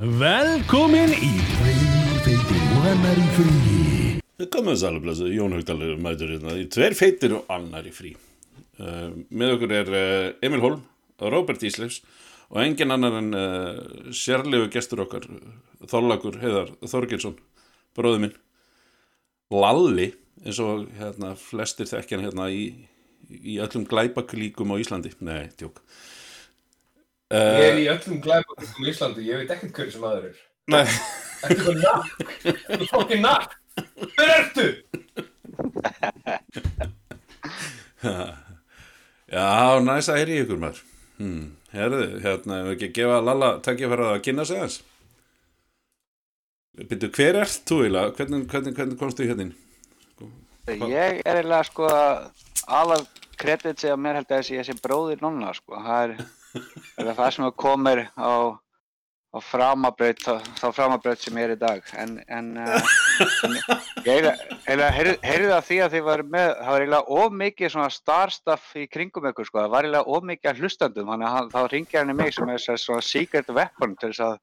Velkomin í Tveir feitir og annar í fríi Komum þess alveg blessu, Jón Haugdalur mætur hérna í tver feitir og annar í frí. Uh, með okkur er uh, Emil Holm, Róbert Ísleifs og engin annar en uh, sérlegu gestur okkar, Þorlagur Heiðar Þorgilsson, bróðu minn. Lalli, eins og hérna, flestir þekkjan hérna í, í öllum glæpaklíkum á Íslandi. Nei, tjók. Ég er í öllum glæbakum í Íslandi, ég veit ekkert hverju sem aður er. Nei, Ertu eitthvað nakk? Þú fokkin nakk? Hver ertu? já, næst að heyri ykkur maður. Hmm. Herðu, hérna, ef ekki að gefa Lalla takkifæra að kynna sig aðeins. Byrju, hver ert þú eiginlega? Hvernig, hvernig, hvernig komstu í hérna? Ég er eiginlega sko alveg kredit sem mér held að þessi ég sé bróðir nonna sko. Það er, er það sem komir á, á framabraut, þá, framabraut sem er í dag. En, en, uh, en ég heyrði það því að þið var með, það var eiginlega of mikið svona starstuff í kringum ykkur sko. Það var eiginlega of mikið að hlustandum, þannig að þá ringið hann í mig sem er svona secret weapon til þess að,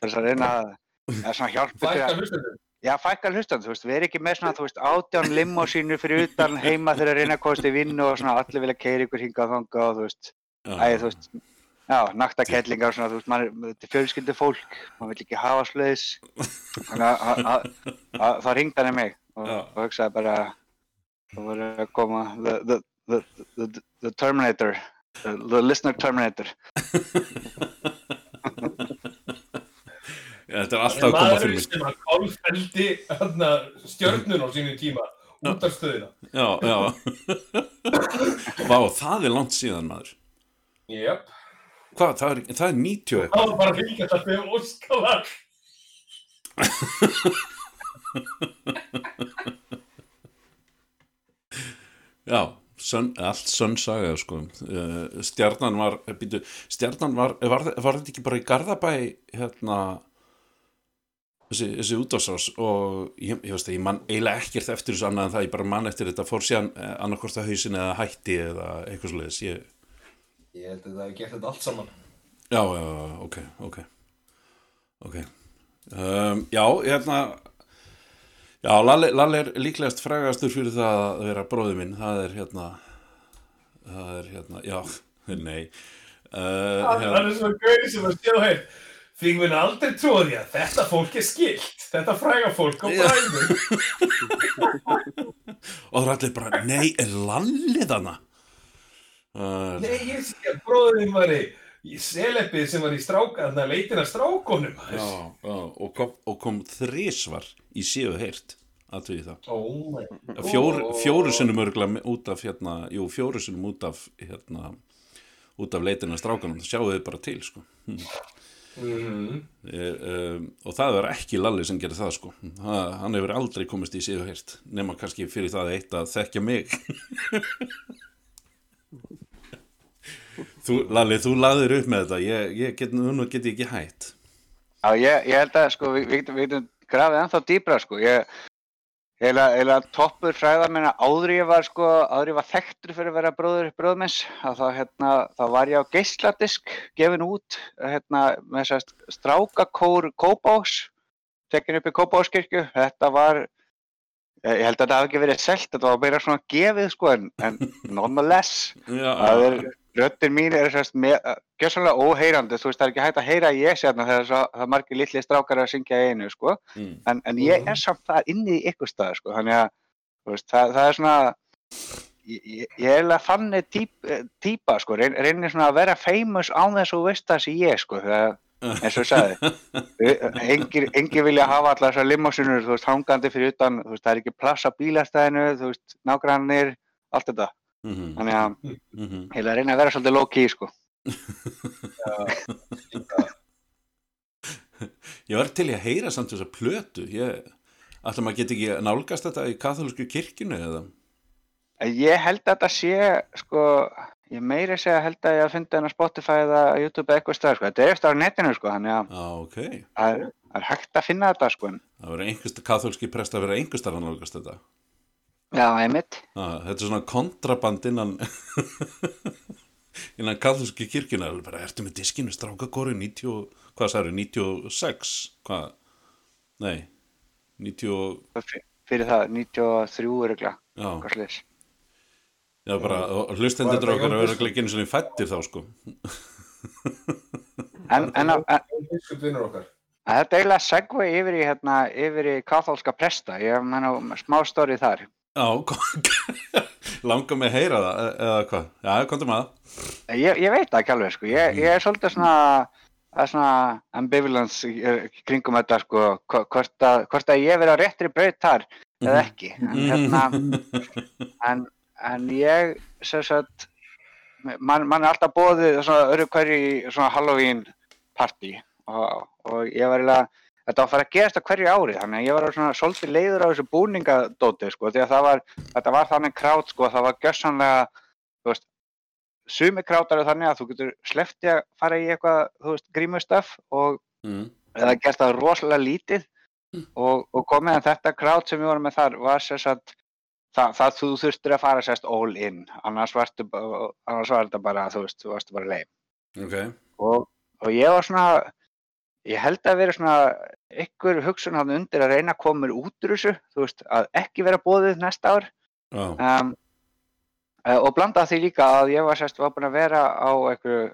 til þess að reyna að, að svona hjálpa til að. Já, fækkar hlustan, þú veist, við erum ekki með svona, þú veist, átján limósínu fyrir utan heima þegar reyna að komast í vinnu og svona allir vilja keira ykkur hingað og þangað og þú veist, æ, þú veist, já, nakta kettlingar og svona, þú veist, maður, er- þetta er fjölskyldu fólk, maður vill ekki hafa sluðis, þannig að- að, að, að það ringd hann í mig og, og hugsaði bara, þú voru að koma, the, the, the, the, the Terminator, the, the listener Terminator. Já, þetta er alltaf að koma fyrir mig. sem að kálfeldi hérna, stjörnun á sínum tíma út af stöðina. Já, já. Vá, það er langt síðan maður. Jep. Hvað, það er, það er 90 Það eitthvað. var bara fylgjast að fyrir óskalag. Já, sönn, allt sönn saga, sko. Uh, stjarnan var, býtu, stjarnan var, var, var þetta ekki bara í Garðabæ, hérna, þessi, þessi útásás og ég, ég veist að ég man eiginlega ekkert eftir þessu annað en það, ég bara man eftir þetta fór síðan eh, annarkvort að hausin eða hætti eða eitthvað svoleiðis, ég, Ég held að það hefði gert þetta allt saman. Já, já, já, ok, ok Ok um, Já, hérna Já, Lalli, Lalli er líklegast frægastur fyrir það að vera bróði minn það er hérna það er hérna, já, nei uh, Það hérna, er svona gauði sem að sjá hér. Þið mun aldrei tróði að þetta fólk er skilt. Þetta fræga fólk og Já. bræður. og það er allir bara, nei, er Lalli þarna? Uh, Nei, ég sé að bróðurinn var í selepið sem var í stráka, þannig að leitin að strákonum. já, já, og kom, og kom þrísvar í séu það Oh Fjór, God. fjóru sinnum örgulega út af hérna, jú, fjóru sinnum út af hérna, út af leitina strákanum, það sjáu þið bara til sko. Mhm. Ég, um, og það er ekki Lalli sem gerir það sko. ha, hann hefur aldrei komist í síðu heyrt nema kannski fyrir það eitt að þekkja mig þú, Lalli, þú laðir upp með þetta ég, ég get, nú get ég ekki hætt Já, ég, ég held að sko, við, við við getum grafið ennþá dýbra sko. Ég, eða, eða toppur fræðar minna áður ég var sko, áður ég var þekktur fyrir að vera bróður bróðmins, að þá hérna, var ég á geisladisk gefin út hérna með þess að strákakór Kópás, tekin upp í Kópáskirkju. Þetta var, ég held að þetta hafi ekki verið selt, þetta var bara svona gefið sko, en, en nonetheless. Það er, röddin mín er sérst með, gjössalega óheyrandi, þú veist, það er ekki hægt að heyra ég sérna þegar svo, það er margir litli strákar að syngja einu, sko, mm, en, en ég er samt það inni í ykkur stað, sko, þannig að, þú veist, það, það er svona, ég, ég er eiginlega þannig típ, típa, sko, reyn, reynir svona að vera famous án þess að þú veist það sem ég, sko, þegar, eins og ég sagði, engir, engir vilja hafa allar þessar limósunur, þú veist, hangandi fyrir utan, þú veist, það er ekki plass á bílastæðinu, þú veist, nágrannir, allt þetta, mm, þannig að, mm, Ég ætla að reyna að vera svolítið low key sko. ég var til í að heyra samt þessa plötu ég, ætla maður geti ekki nálgast þetta í katholsku kirkjunu eða Ég held að þetta sé, sko, ég meiri segja held að ég að finna hennar Spotify eða YouTube eitthvað stað, sko. Þetta er eftir á netinu, sko, þannig að Já, ok. það er, er hægt að finna þetta, sko. Það verður einhverst, katholski prest að vera einhverstar að nálgast þetta. Já, einmitt. Ah, þetta er svona kontraband innan, innan katholski kirkjuna. Það er bara, ertu með diskinu strákakóri 90, og- hvað sagði, 96 hvað, nei 90, og- Fyr- Fyrir það, 93 öruglega, já, hvað sliðis. já bara hlustendur okkar Jón vera ekki einu svona fættir þá sko. En, en, þetta er eiginlega segvei yfir í, hérna, yfir í katholska presta, ég menna smá stórið þar. Já, langar mig að heyra það e- eða hvað, já, komdu með það. Ég, ég veit ekki alveg, sko, ég, ég er svolítið svona, svona í kringum þetta, sko, hvo- hvort að, hvort að ég verið á réttri braut þar eða ekki. En, hérna, en, en ég, sem sagt, mann man er alltaf bóðið svona öru hverju svona Halloween partí og, og ég var eiginlega, þetta var að fara að gerast á hverju ári þannig að ég var svona svolítið leiður á þessu búningadóti sko því að það var, þetta var þannig krát sko, það var gjössanlega, þú veist, sumi krátar eru þannig að þú getur sleppti að fara í eitthvað, þú veist, grímustöf og mm. eða gert það rosalega lítið og, og komið að þetta krát sem við vorum með þar var sérst að það, það þú þurftir að fara sérst all in annars varstu ba- annars var þetta bara þú veist, þú varstu bara leið. Ok, og, og ég var svona ég held að vera svona ykkur hugsun hann undir að reyna að koma út úr þessu, þú veist, að ekki vera bóðið næsta ár. Já, um, uh, og blanda því líka að ég var sérst var búin að vera á einhverju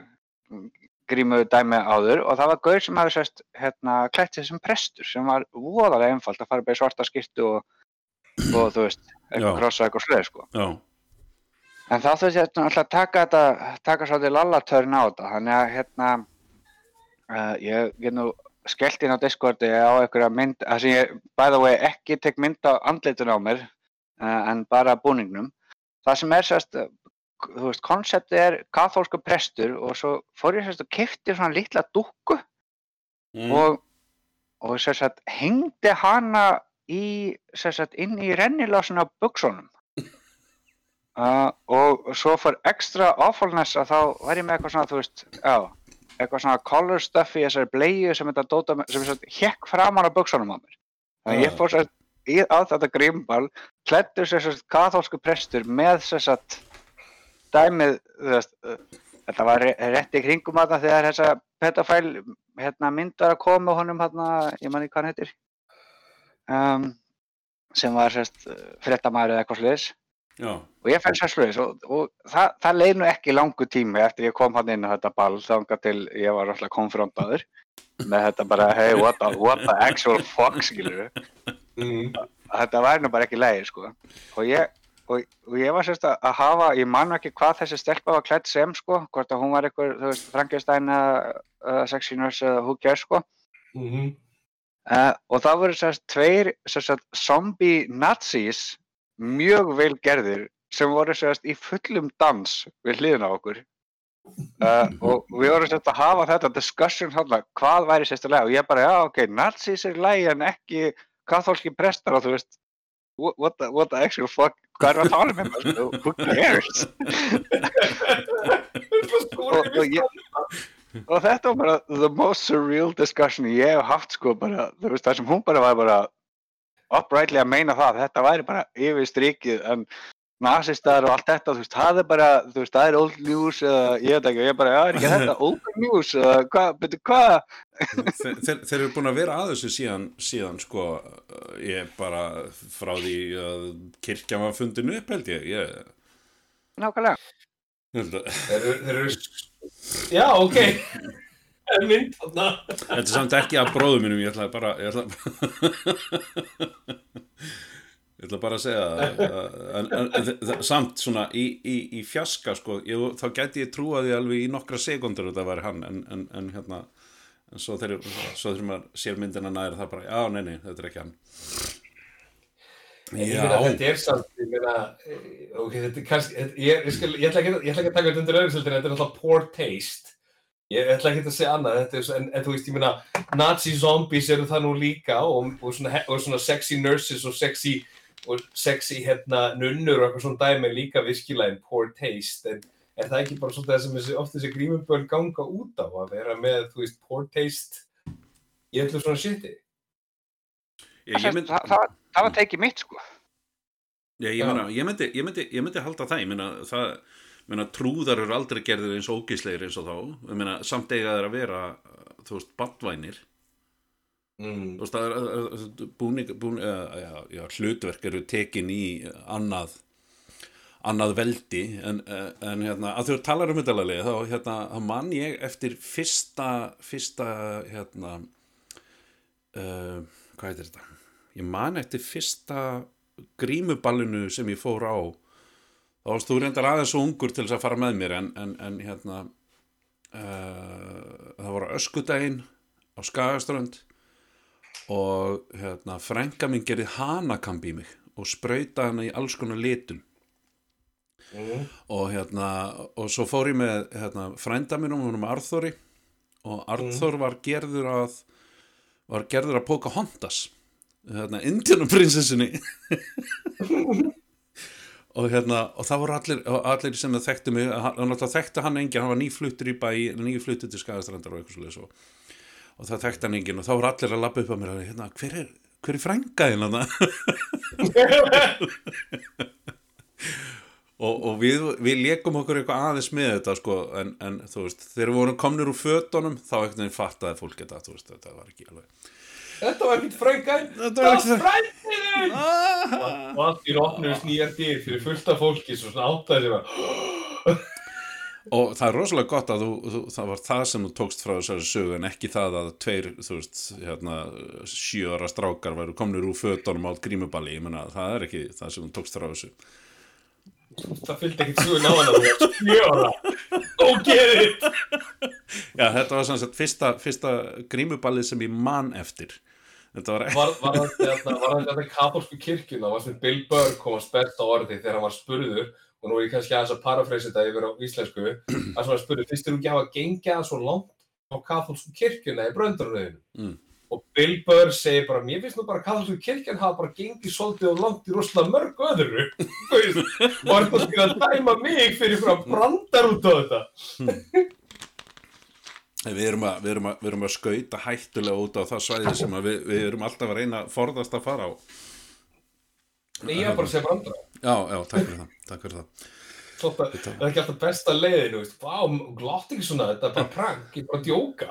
grímu dæmi áður og það var gaur sem hafi sérst hérna klætt sem prestur sem var voðalega einfalt að fara í svarta skýrtu og, og þú veist, eitthvað krossa eitthvað sleið sko. já, En þá þurfti ég alltaf að taka þetta, taka svolítið lallatörn á þetta, þannig að hérna, uh, ég get nú skellt inn á Discordi á einhverja mynd, það sem ég, by the way, ekki tek mynd á andlitun á mér, uh, en bara búningnum. Það sem er sérst, þú veist, konseptið er kathólsku prestur og svo fór ég sérst og kefti svona litla dúkku mm. og, og sérst hengdi hana í, sérst, inn í rennilásuna buksunum. Uh, og svo for extra awfulness að þá var ég með eitthvað svona, þú veist, já, eitthvað svona color stuff í þessari bleiu sem þetta dóta, sem sérst hekk framan á buksunum á mér. Þannig að ég Ah. fór sérst í á þetta grímbal, klættur sérst kathólsku prestur með sérst dæmið, veist, uh, þetta var rétt í kringum þarna þegar þessa pedofæl hérna, myndar að koma honum hérna, ég manni hvað hann heitir, um, sem var sérst fréttamaður eða eitthvað sliðis já, og ég fenn sér sluðis og, og það, það leið nú ekki langu tími eftir ég kom hann inn á þetta ball þangað til ég var alltaf konfrontaður með þetta bara hey what the, what the actual fuck skilur Mm. þetta væri nú bara ekki leiði sko og ég, og, og ég var sérst að að hafa ég man ekki hvað þessi stelpa var klætt sem sko hvort að hún var eitthvað, þú veist, Frankenstein eða uh, sexy nurse eða who cares sko Mhm. Uh, og það voru sérst tveir sérst zombie nazis mjög vel gerðir sem voru sérst í fullum dans við hliðina okkur uh, og við vorum sérst að hafa þetta discussion þarna, hvað væri sérstulega og ég bara, já ok, nazis er lagi en ekki katholski prestar og þú veist what, the, what the actual fuck hvað er að tala með mér, sko? who cares og, og, ég, og þetta var bara the most surreal discussion ég hef haft sko bara, þú veist það sem hún bara var bara uprightly að meina það, þetta væri bara yfir strikið en nazistar og allt þetta, þú veist, það er bara þú veist, það er old news eða ég veit ekki, ég bara, já, er ekki þetta old news eða hvað, betur hvað? Þeir, þeir, þeir eru búin að vera að þessu síðan, síðan sko, ég bara frá því að kirkja var fundin upp held ég, ég nákvæmlega, Þeir eru- þeir eru... Já, ok. Það er mynd þarna. Þetta er samt ekki að bróðum mínum, ég ætla bara ég ætla, ég ætla bara að segja það en, en, en, samt svona í, í, í fjaska sko, ég, þá gæti ég trúa því alveg í nokkra sekundur þetta væri hann en, en, en hérna en svo þegar, svo þegar maður sér myndina nær það bara, já, nei, nei, þetta er ekki hann Ég meina, þetta er samt, ég meina, eh, ok, þetta er kannski, þetta- ég, ég, skal, ég, ætla ekki, að- ég ætla ekki að taka þetta undir auðvitað, þetta er alltaf poor taste. Ég ætla ekki að segja annað, þetta er, en, en þú veist, ég meina, nazi zombies eru það nú líka og, og, svona, og svona sexy nurses og sexy, og sexy hérna nunnur og eitthvað svona dæmi líka virkilega en poor taste, en er það ekki bara svolítið það sem þessi, oft þessi grímuböl ganga út á að vera með, þú veist, poor taste í öllu svona shiti? ég, ég, mynd, það, það, það var tekið mitt sko ég, ég, meina, ég, myndi, ég, myndi, ég myndi halda það ég meina, það Ég meina, trúðar eru aldrei gerðir eins ógíslegir eins og þá. Meina, samt eiga þeir að vera þú veist, bandvænir mm. þú veist, er- er er- búning, búning já, já, hlutverk eru tekin í annað annað veldi. En, en hérna, að þú talar um þetta þá hérna, þá man ég eftir fyrsta fyrsta hérna uh, hvað heitir þetta? Ég man eftir fyrsta grímuballinu sem ég fór á þá varst þú reyndar aðeins svo ungur til þess að fara með mér en, en, en hérna uh, það var öskudaginn á Skagaströnd og hérna frænka minn gerði hanakamp í mig og sprauta hana í alls konar litum. Mm. og hérna og svo fór ég með hérna, frænda minn um Arþóri og Arþór var gerður að var gerður að póka Hondas hérna, Indianum prinsessinni og hérna og það voru allir, allir sem þekktu mig hann náttúrulega þekkti hann enginn, hann var nýfluttur í bæ nýfluttur til Skagastrandar og eitthvað svoleiðis og, og það þekkti hann enginn og þá voru allir að labba upp að mér hérna, hver er, hver er frængaðinn hann og, og við, við leikum okkur eitthvað aðeins með þetta sko, en, en þú veist, þegar við vorum komnir úr fötunum þá ekkert veginn fattaði fólk þetta, þú veist, þetta var ekki alveg Þetta var ekkert frængan Þetta var Það ekkert- ah! Og allt í opnust nýjar dyr fyrir fullt af fólki Svo svona að og það er rosalega gott að þú, þú, það var það sem þú tókst frá þessari sögu en ekki það að tveir, þú veist, hérna sjöara strákar væru komnir úr fötunum á grímuballi, ég menna, það er ekki það sem þú tókst frá þessu. Það fylgdi ekkert á hana Það var skjóra Oh get it! Já, þetta var sem sagt fyrsta, fyrsta grímuballi sem ég man eftir var Var, var þetta þetta katólsku kirkjuna var sem Bill Burr komast best á orði þegar hann var spurður og nú er ég kannski aðeins að parafreysa þetta yfir á íslensku að hann spurði, finnst þér ekki hafa gengið að svo langt á katólsku kirkjuna í bröndurunniðinu Mm. og Bill Burr segir bara, mér finnst nú bara að katólsku kirkjan hafa bara gengið svolítið og langt í rosalega mörg öðru. Og er það skil að dæma mig fyrir frá brandar út á þetta Við erum, að, við, erum að, við erum að skauta hættulega út á það svæði sem að við, við erum alltaf að reyna að forðast að fara á. Nei, ég er bara að segja brandara Já, já, takk fyrir það. Takk fyrir það. Það er ekki alltaf besta leiðin, þú veist, vá, glátt ekki svona, þetta er bara prank, ég er bara að djóka.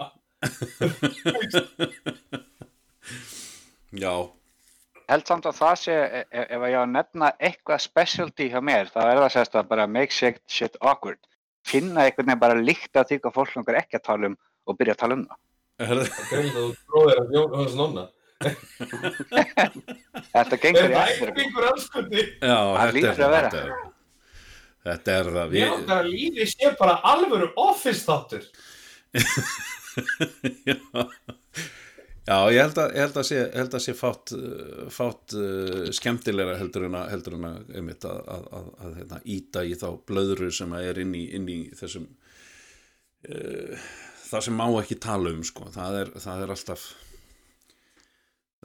Já, held samt að það sé, e- e- ef ég á að nefna eitthvað specialty hjá mér, þá er það sérst að bara make shit, shit awkward. Finna einhvern veginn bara líkt að því hvað fólk langar ekki að tala um og byrja að tala um það. er það? Það er greið að þú bróðir að Jón Hans Nonna. Þetta Er gengur í það eftir. ekki einhver anskundi? Já, Það er að vera. Þetta er, þetta er það. Ég Við, okkar að lífi sé bara alvöru office þáttur. já, já, ég held að, ég held að sé, held að sé fátt, uh, fátt uh, skemmtilegra heldur en að, heldur en að, einmitt, að, að, að, að hérna, íta í þá blöðru sem að er inn í, inn í þessum uh, það sem má ekki tala um sko. það, er, það er alltaf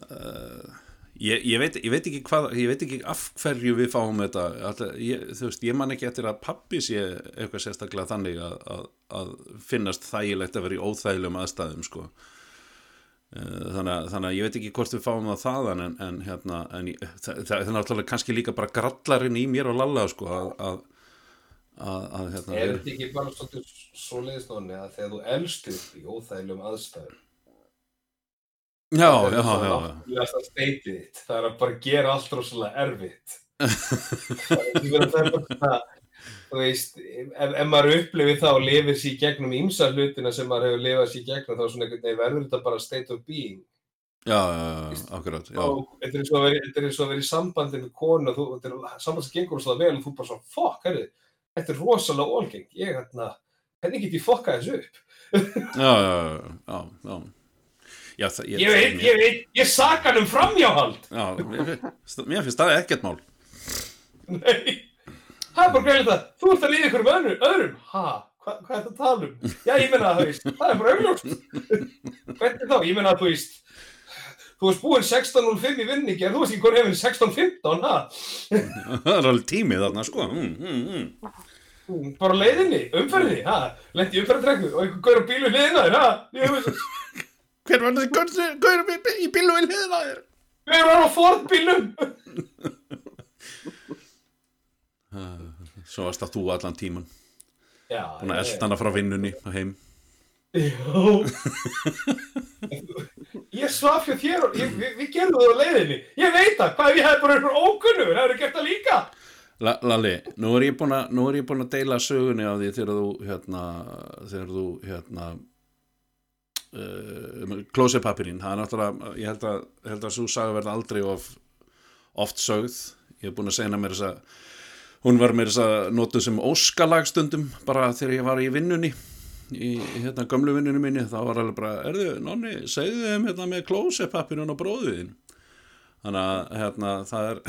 uh, ég, ég, veit, ég veit ekki hvað ég veit ekki af hverju við fáum þetta alltaf, ég, þú veist, ég man ekki eftir að pappi sé eitthvað sérstaklega þannig að, að, finnast þægilegt að vera í óþægilegum aðstæðum sko Eh, þannig að, þannig að ég veit ekki hvort við fáum það þaðan en, en hérna en ég, það, það er náttúrulega kannski líka bara grallarinn í mér og lalla sko að, að, að, að hérna, Er þetta ekki bara svolítið svo leiðisnóni að þegar þú elst upp í óþægilegum aðstæðum já, það já, það já, já. það er að bara gera allt rosalega erfitt. Það er bara svona þú veist, ef, ef maður upplifir það og lifir sér gegnum ímsa hlutina sem maður hefur lifað sér gegnum þá svona einhvern veginn verður þetta bara state of being. Já, já, já, akkurat já, og þetta er eins og að vera, er í sambandi með konu þú, þetta er samband sem gengur rosalega vel og þú bara svo, fuck, herri, þetta er rosalega ólgeng, ég hérna hvernig get ég fokkað þessu upp? já, já, já, já. Já, það, Ég veit, ég veit, ég saka hann um framhjáhald. Já, mér finnst það ekkert mál. Nei, það er bara greiðið það Þú ert að líða ykkur um öðrum, Ha, hva, hvað er þetta að tala um? Já, ég meina að þú veist, það er bara augljóst Hvernig þá? Ég meina að þú veist Þú veist búinn 16.05 í vinningi en þú veist ekki hvað hefur 16.15, ha? Það er alveg tímið þarna, sko mm, mm, mm. Bara leiðinni, umferði, ha? Lendi í umferðardrekku og einhver gaur á bílu hliðina þér, ha? Hver var þessi gaur í bílu hliðina þér? hver var á Ford bílum? Svo varst það þú allan tíman Já, Búin að elda hana frá vinnunni og heim. Já. ég svaf hjá þér og ég, við, við gerðum það á leiðinni. Ég veit það, hvað ef ég hef bara einhver ókunnur, hefur gert það líka? La- Lalli, nú er ég búin að, nú er ég búin að deila sögunni á því þegar þú, hérna, þegar þú, hérna, uh, klósepapirinn, það er náttúrulega, ég held að, held að svo saga verða aldrei of, oft sögð, ég hef búin að segna mér þess að, hún var mér þess að notuð sem óskalagstundum bara þegar ég var í vinnunni, í hérna gömlu vinnunni minni, þá var alveg bara, erðu, nonni, segðu þeim hérna með klósepapirinn og bróðiðin. Þannig að, hérna, það er,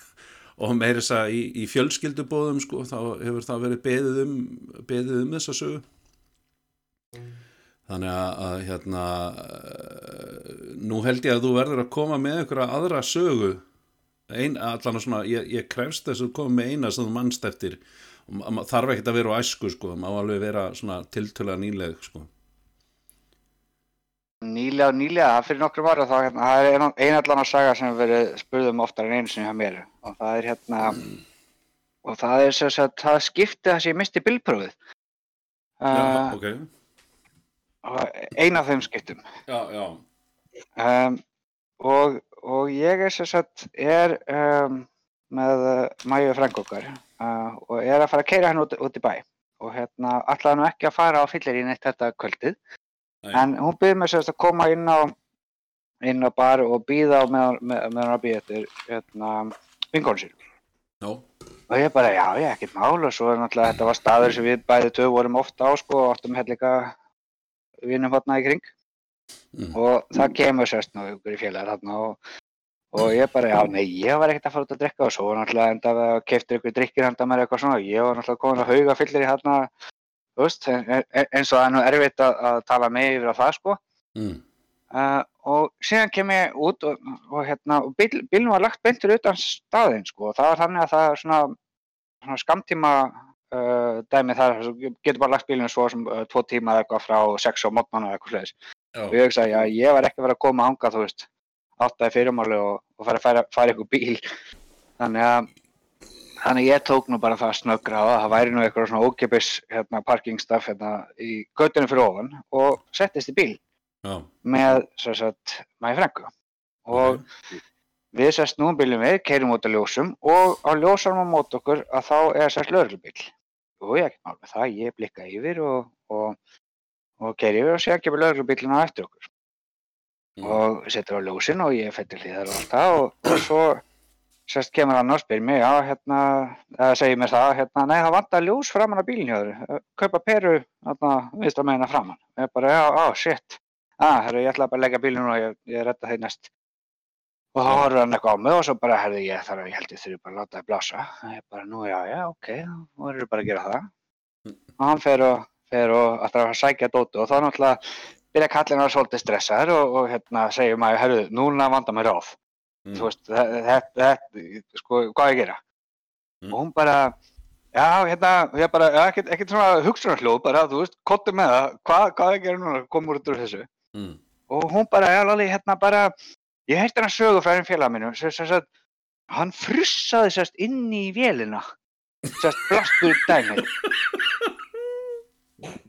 og meiri þess að í, í fjölskyldubóðum sko, þá hefur það verið beðið um, beðið um þessa sögu þannig að hérna eh, nú held ég að þú verður að koma með einhverja aðra sögu ein, allan að svona, ég, ég krefst þess að koma með eina sem þú mannst eftir. Þarf ekkert að vera á æsku sko, má alveg vera svona tiltölega nýleg sko. Nýlega og nýlega, fyrir nokkrum ára þá hérna, það er ein- ein allan að saga sem verið spurðum oftar en einu sinni hjá mér. Og það er hérna og það er sem sagt, það skipti það sem ég misti bílprófið. Já, uh, ok. ein af þeim skiptum. Já, já, um, og, og ég er sem sagt er um, með uh, Mæju frængu okkar. Uh, og er að fara að keira henni út, út í bæ. Og hérna ætlaði nú ekki að fara á fyllir í neitt þetta kvöldið. Nei. en hún byrði mig sérst að koma inn á inn á bar og býða á meðan með, með hann að býða eftir hérna vinkonu sín já, og ég bara já, ég ekkert mál. Og svo er náttúrulega þetta var staður sem við bæði tvö vorum ofta á sko og áttum hérna líka vinum hérna í kring Mm. og það kemur sérst nú ykkur í félagar hérna og, og ég bara já, nei, ég var ekkert að fara út að drikka og svo var náttúrulega enda að keftir ykkur drikkir handa mér eitthvað svona og ég var náttúrulega komin að hauga fyllir í hérna þú veist, eins og það er nú erfitt að, að tala mig yfir á það sko mm. Uh, og síðan kem ég út og, og hérna, og bíl, bílnum var lagt beintur utan staðinn sko, og það var þannig að það er svona, svona skamtíma uh, dæmi þar, getur bara lagt bílnum svo sem uh, tvo tíma eða eitthvað frá sex á mótmann og eitthvað sliðis. Og já, ég hugsaði, já, ég var ekki að vera að koma ánga, þú veist, áttaði fyrirmáli og, og fara að færa, færa ykkur bíl. Þannig að, þannig að ég tók nú bara það snöggra á að það væri nú eitthvað svona ókipis hérna, parkingstaf hérna í göttinu fyrir ofan og settist í bíl já, með sem sagt mæði frængu og við sérst nú bílum við, keirum út á ljósum og á ljósarum á mót okkur að þá er sérst lögreglubíl og ég ekki mál með það, ég blikka yfir og, og, og keiri yfir og sér kemur lögreglubílinn á eftir okkur. Mm. og setur á ljósin og ég fættir hlýðar og allt það og, og svo sérst kemur hann og spyr mig, já hérna eða segir mér það, hérna, nei það vantar ljós framan á þér, kaupa peru hérna, viðstra meina framan. Ég bara, já, á, shit. Ah, herru, ég ætla bara að leggja bílinn og ég, ég redda þeir næst. Og þá horfður hann eitthvað á mig og svo bara, herru, ég þarf, ég held ég þurfi bara að láta það blása. Ég bara, nú, já, já, ok þá verður bara að gera það. Og hann fer og, fer og ætlar að sækja dótu og þá náttúrulega byrja kallin að vera svolítið stressaður og, og hérna segir maður, herru, núna vandar mér ráð Mm. þú veist, þetta, sko, hvað ég gera? Mm. Og hún bara, já, hérna, ég bara, ekkert, ekkert svona hugsunarhljóð, bara, þú veist, kottu með það, hvað, hvað ég gera núna, komur út úr þessu? Mm. Og hún bara, já, Lali, hérna bara, ég heyrti hann sögu frá einn félag mínum, sem sagt, hann frussaði sérst inn í vélina, sérst, blastur dæmið.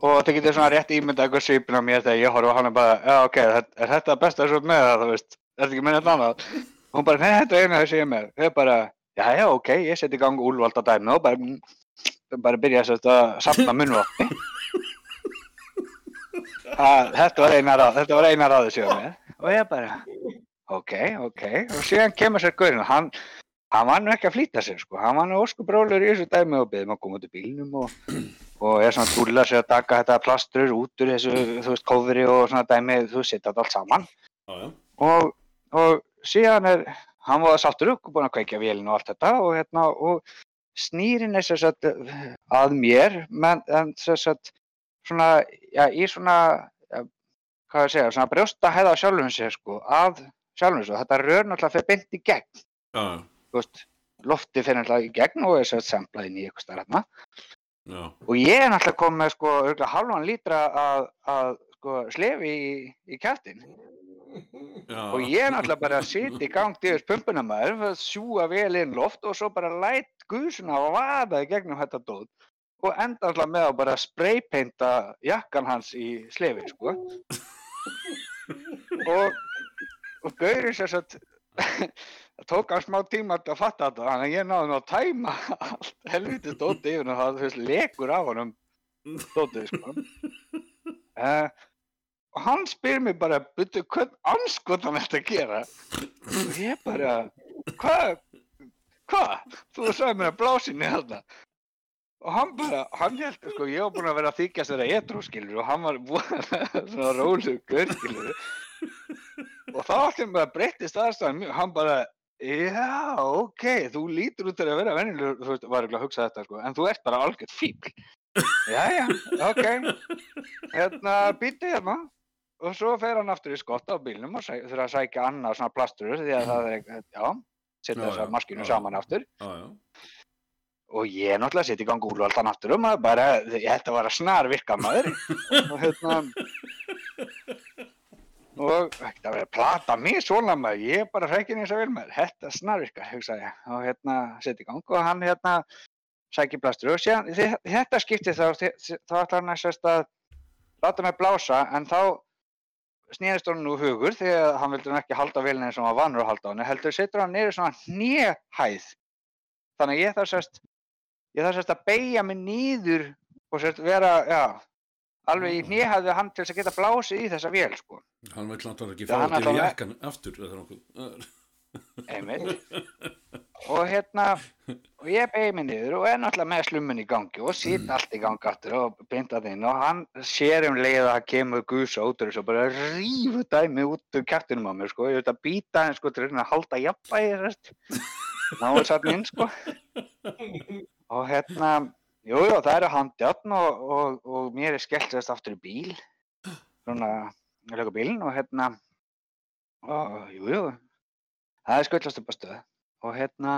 Og það getur svona rétt ímyndað eitthvað svipin á mér þegar ég horfa á hann og bara, já, ok, er, er þetta besta svo með það, þú veist, er þetta ekki með þetta annað? Og hún bara, nei, þetta er eina þessi ég er með. Ég bara, já, já, ok, ég seti í gang úlvalda dæmi og bara, mm, bara byrja að safna munnvatni. Að, þetta var eina ráð, þetta var eina sem ég var með. Og ég bara, ok, ok. Og síðan kemur sér gaurinn, hann, hann var nú ekki að flýta sér, sko. Hann var nú óskubróður í þessu dæmi og beðið maður að koma út í bílnum og, og er svona að túlla sér að taka þetta plastrur út úr þessu, þú veist, kófri og svona dæmi, þú setja þetta allt saman. Já, já, og, og síðan er hann var sáttur upp og búinn að kveikja vélina og allt þetta og hérna og snýrin er sem sagt að mér menn en sem sagt svona, já, í svona já, hvað ég segja, svona brjósta hæða á sjálfum sér sko, að sjálfum sér. Þetta rör náttúrulega fyrir beint í gegn. Já, þú veist, lofti fyrir náttúrulega í gegn og er sem sagt semplað inn í eitthvað starf já, og ég er náttúrulega komið með sko örugglega hálfan lítra að, að sko slefi í, í kjæftin já, og ég er náttúrulega bara að sitja í gang til pumpuna maður, sjúga vel inn loft og svo bara læt gusuna vaða í gegnum þetta dót og enda alltaf með að bara spraypainta jakkan hans í slefi sko. Og, og Gauri sér satt það tók hann smá tíma að fatta þetta þannig að ég náði nú að tæma allt helvítið dótið yfir og það veist, lekur af honum dótið sko. Uh, og hann spyr mér bara byrju hvern anskotan þetta að gera? Og ég bara hvað hvað, þú sagði mér að blásinni þarna. Og hann bara, hann held, sko, ég var búinn að vera að þykjast þeirra etru, skilur, og hann var búinn að svona rólugur, skilur, og þá allir bara breyttist aðstæðan hann bara, já, ok, þú lítur út til að vera vennilegur, þú veist, var ekki að hugsa þetta, sko, en þú ert bara algjört fíbl, já, já, ok, hérna, býti hérna, og svo fer hann aftur í skotta á bílnum og þurfa að sækja annað svona plastur, því að það er, já, setja þessar maskinu saman aftur, Já, já. og ég náttúrulega setja í gang úrvaldan aftur um að bara, ég ætti að snar virka maður. Og hérna og ekkert að vera að plata mig svona maður, ég er bara hrækinn eins og vel maður, þetta snar virka, hugsa ég. Og hérna setja í gang. Og hann hérna sækir blastur. Og síðan þi- þetta skipti þá, þá ætlar hann að sérst að láta mig blása. En þá snýðist hann nú hugur því að hann vildi nú ekki halda velin eins og hann var vanur að halda á henni, heldur setur hann niður svona hnéhæð. Þannig ég þarf sérst ég þarf sérst að beigja mig nýður og sérst vera, já alveg í hnéhæðu hann til að geta blásið í þessa vél, sko, Hann vil náttúrulega ekki Já, fá ætlar að- jakkan aftur og hérna og ég beigja mig niður og er náttúrulega með slummun í gangi og sýt allt í gangi aftur og bindað inn og hann sér um leið að það kemur gusa út og bara rífur dæmi út úr kjartinum á mér, sko, ég veit að býta hann, sko, til að reyna að halda jafnvægi, náður satt inn, sko. Og hérna jú, jú, það eru handjárn og, og, og mér er skellt sérst aftur í bíl. Svona, ég lögur bílinn og hérna og jú, jú það er skullast upp á stöð. Og hérna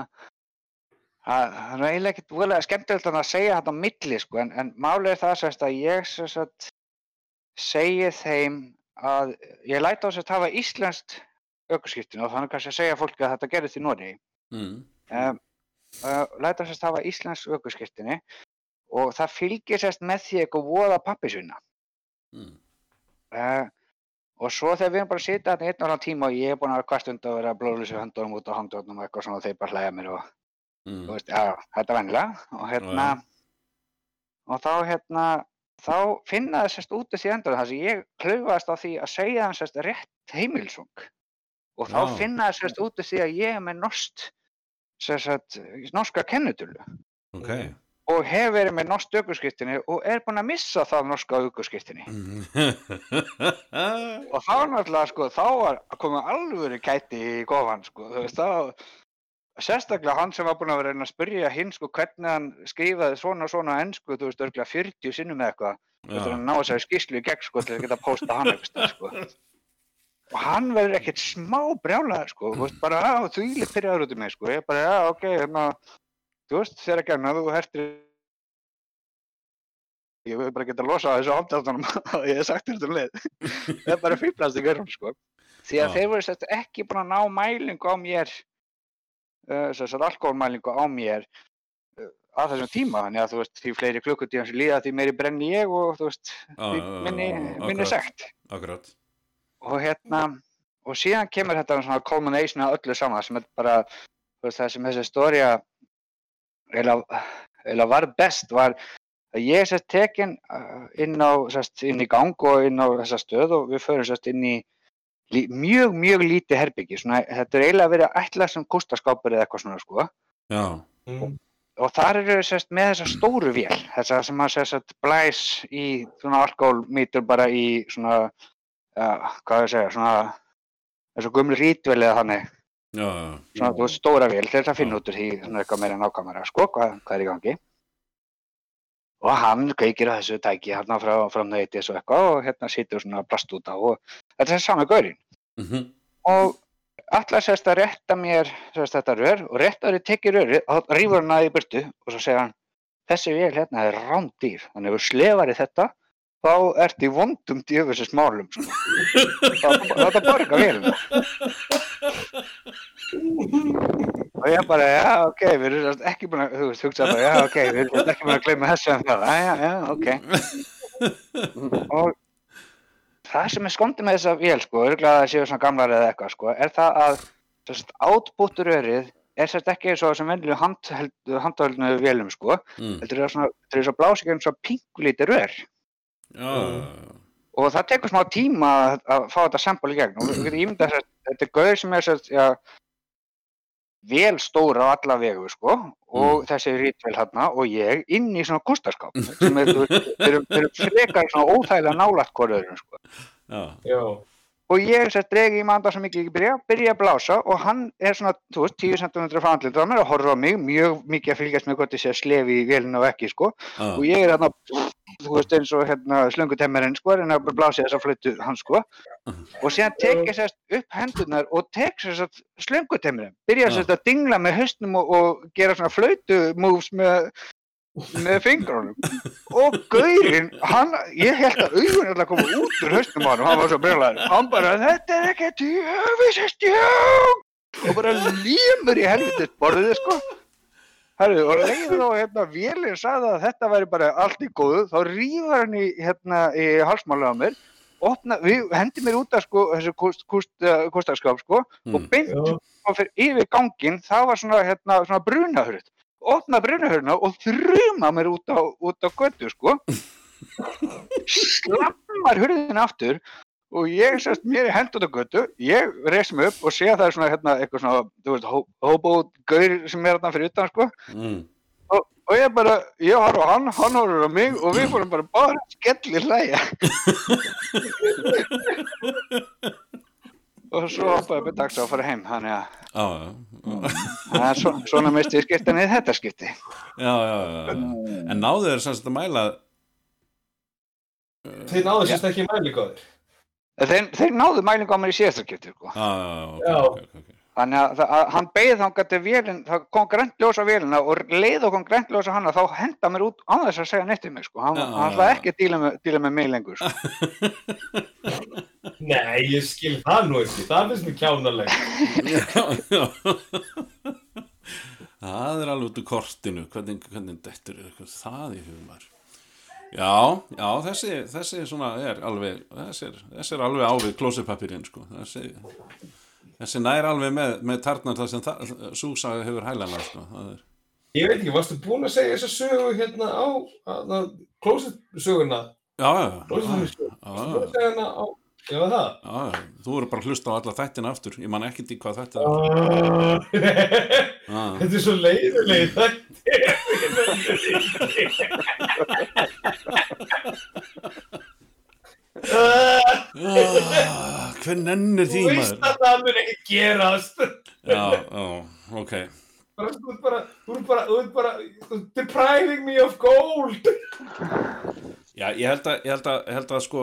það er eiginlega ekkert voðalega skemmtilegt að segja þetta á milli sko, en, en málið er það sérst að ég sérst að segi þeim að ég læta á sérst hafa íslenskt ökuskiptinu og þannig kannski að segja fólki að þetta gerist í Nóri Mm. um, uh, læta sérst hafa íslensk ökuskirtinni og það fylgir sérst með því eitthvað voða pappisvinna Mm. uh, og svo þegar við erum bara að sitja þarna í einn og annan tíma og ég er búinn að vera hvert stund að vera að blóðlýsa höndunum út á handjónum og eitthvað svona og þeir bara hlæja mér og Mm. þú veist, já, þetta er vennilega og hérna og þá hérna þá finna það sérst út því endur þar sem ég klaufaðist á því að segja þeim sérst rétt heimilsung og þá Já. finna það sérst út því að ég er með norskt sérst norska kennutölu Ok. Og hef verið með norsk aukurskiptinni og er búinn að missa það norska aukurskiptinni og þá náttúrulega sko þá var komið alvöru kæti í gofan sko þú veist þá sérstaklega hann sem var búinn að vera að spyrja hinn sko hvernig hann skrifaði svona svona á ensku þú veist örgulega 40 sinnum eða eitthvað þú veist að ná þessari skýslu í gegn sko til að geta posta hann eitthvað sko. Og hann verður ekkert smá brjálaður sko þú veist bara að þú íli pyrraður út í mig sko. Ég bara já ok hérna þú veist þegar að gerna þú hertir ég vil bara geta losað þessu ámdáttunum og ég hef sagt þetta um leið það er bara fýblast í görðum sko því að Já. þeir voru sérst ekki búin að ná mælingu á mér uh, sérst alkoholmælingu á mér uh, að þessum tíma þannig að þú veist því fleiri klukkutíðan sem líða því meiri brenni ég og þú veist já, minni, minni sekt Akkurat. og hérna og síðan kemur þetta svona culmination af öllu saman sem er bara veist, það sem þessi stória eiginlega eiginlega var best var að ég er sérst tekin uh, inn á sérst, inn í gang og inn á þessa stöð og við förum sérst inn í lí, mjög mjög lítið herbyggi svona, þetta er eiginlega að ætla sem kústaskápur eða eitthvað svona sko Já. Mm. og þar eru sérst með þessa stóru vél þessa sem að sérst blæs í svona alkoholmítur bara í svona uh, hvað ég að segja svona þessu gumli rítvél eða þannig Já, svona þú veist stóra vél til þess að finna út úr því svona eitthvað meira nákvæmara sko hvað, hvað er í gangi? Og hann kveikir að þessu tæki hérna frá framnætis og eitthvað og hérna situr svona plast út á og þetta er sami gaurinn. Mhm. og allar sérst að rétta mér sérst þetta rör og réttar tekið röri og rýfur hann að í burtu og svo segir hann þessi vél hérna er rándýr þannig þú slefar í þetta þá ert í vondum djöfisins málum sko. þá þá- þá borga vélina og ég bara, já, ok, við erum ekki búin að, hugsa bara, já, ok, við erum ekki búin að gleyma þessu en það, já, já, ok. Og það sem er skondið með þessa vél, sko, örgulega að það séu svona gamlar eða eitthvað, sko, er það að, sem sagt, átbútturörið er sagt ekki eins og sem venlu handhaldnu vélum, sko, mm. heldur það svona, þetta er svo blásið eins og pingulítið rör. Já, og það tekur smá tíma að, að fá þetta sambal í gegn. Og við getum ímyndað þess að þetta er gauður sem er sett, já, vel stóra á alla vegu sko. Og þessi rítvel hérna og ég inn í svona gústaskáp sem er, eru- frekar svona óþægilega nálægt hvoröðurum sko. Já, Já. Og ég sett dregi í manda sem ekki byrja, byrja að blása og hann er svona, þú veist, 10 cm frá andlita á mér og horfa á mig, mjög mikið að fylgjast með hvort ég sé að slefi í vélina og ekki sko. Já, og ég er þarna þú veist eins og hérna slöngutemmerinn sko en að blási þessa flötu hann sko. Og síðan tek ég sérst upp hendurnar og tek sérst slöngutemmerinn byrja sérst að dingla með höstnum og, og gera svona flötu moves með með fingrunum. Og gaurinn, hann, ég held að augun alltaf koma út úr höstnum á hann og hann var svo brjólaður, hann bara, þetta er ekki tjöfisestjón og bara límur í helvitið borðið sko. Herru, og leiður þá hérna vélinn sagði að þetta væri bara allt í góðu, þá rýfur hann í hérna í halsmála á mér, opna, við hendi mér út af sko þessu kúst, kúst, uh, sko. Og Mm. beint Já. og fyrir yfir ganginn, það var svona hérna svona brunahurð, opna brunahurðina og þrjuma mér út á, út á götu sko, slammar hurðin aftur og ég sérst mér í hend út á götu, ég reis mig upp og sé að það er svona hérna eitthvað svona, þú veist, hó- hóbógaur sem er þarna fyrir utan sko. Mm. og, og ég bara, ég horf á hann, hann horfur á mig og við fórum bara bara skellir hlæja og svo hoppaði við dags að fara heim þannig að já, já, það er svo, svona misti ég skipta niður þetta skipti já, já, já, já. en náðu þeir sem sagt að mæla Þið náðu sérst ekki mæli góðir. þeir, þeir náðu mælingu á mér í síðasta skipti sko. já, já, já, Já. ok, ok, ok. Þannig að, að hann beigð þangað til vélinn það kom grænt ljós á vélina og leið og kom grænt ljós á hana þá henda mér út á þess að segja neitt um mig sko. hann, hann ætlaði ekki að díla með, díla með mig lengur sko. Nei, ég skil það nú ekki. Það finnst mér já. það er alveg út úr kortinu hvernig, hvernig dettur er eitthvað það í hugumar já, já, þessi, þessi svona er alveg þessi er, þessi er alveg ávið klósipapirinn sko. þessi, þessi nær alveg með, með tarnar það sem súsaga hefur hælana sko. er Ég veit ekki, varstu búinn að segja þessa sögu hérna á, að, closet söguna? Já, já, já, Closet já, söguna? já, Varstu búinn að segja hana á, já það? já, þú voru bara að hlusta á alla þættina aftur, ég man ekkert í hvað þetta er. Ah, Já, Þetta er svo leiðilegi þetta. Ah, hver nennir því Þú veist maður? að það mun ekki gerast. Já, já, ok. Þú ert bara, þú ert bara, þú ert bara, þú ert depriving me of gold. Já, ég held að, ég held að, ég held að sko,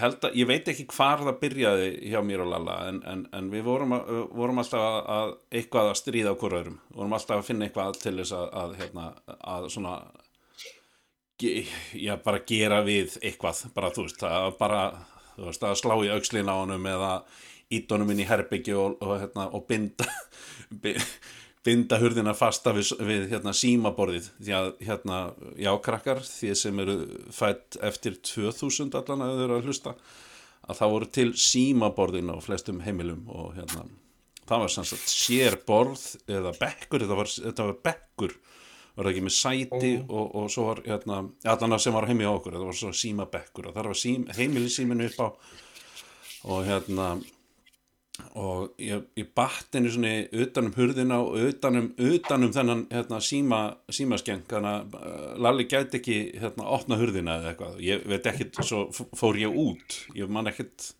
held að, ég veit ekki hvar það byrjaði hjá mér og Lalla, en, en, en við vorum, að, vorum alltaf að, að eitthvað að stríða okkur öðrum, vorum alltaf að finna eitthvað til þess að, að hérna, að svona, já, bara gera við eitthvað, bara, þú veist, að bara, þú veist, að slá í aukslin á honum eða ít honum inn í herbyggju og, og, hérna, og binda, bi- binda hurðina fasta við, við hérna, símaborðið. Því að hérna, já krakkar því sem eru fætt eftir 2000 allan að þau eru að hlusta að það voru til símaborðin á flestum heimilum og hérna það var sanns að sér borð eða bekkur, þetta var, þetta var bekkur var það ekki með sæti og, og svo var hérna, allan að sem var heimi á okkur þetta var svo síma bekkur og þar var sím, heimilisíminu upp á og hérna og ég, ég batt henni svona utanum hurðina og utanum, utanum þennan hérna, síma, símaskeng þannig að uh, Lalli gæti ekki hérna, opna hurðina eða eitthvað. Ég veit ekkit, svo fór ég út. Ég man ekkit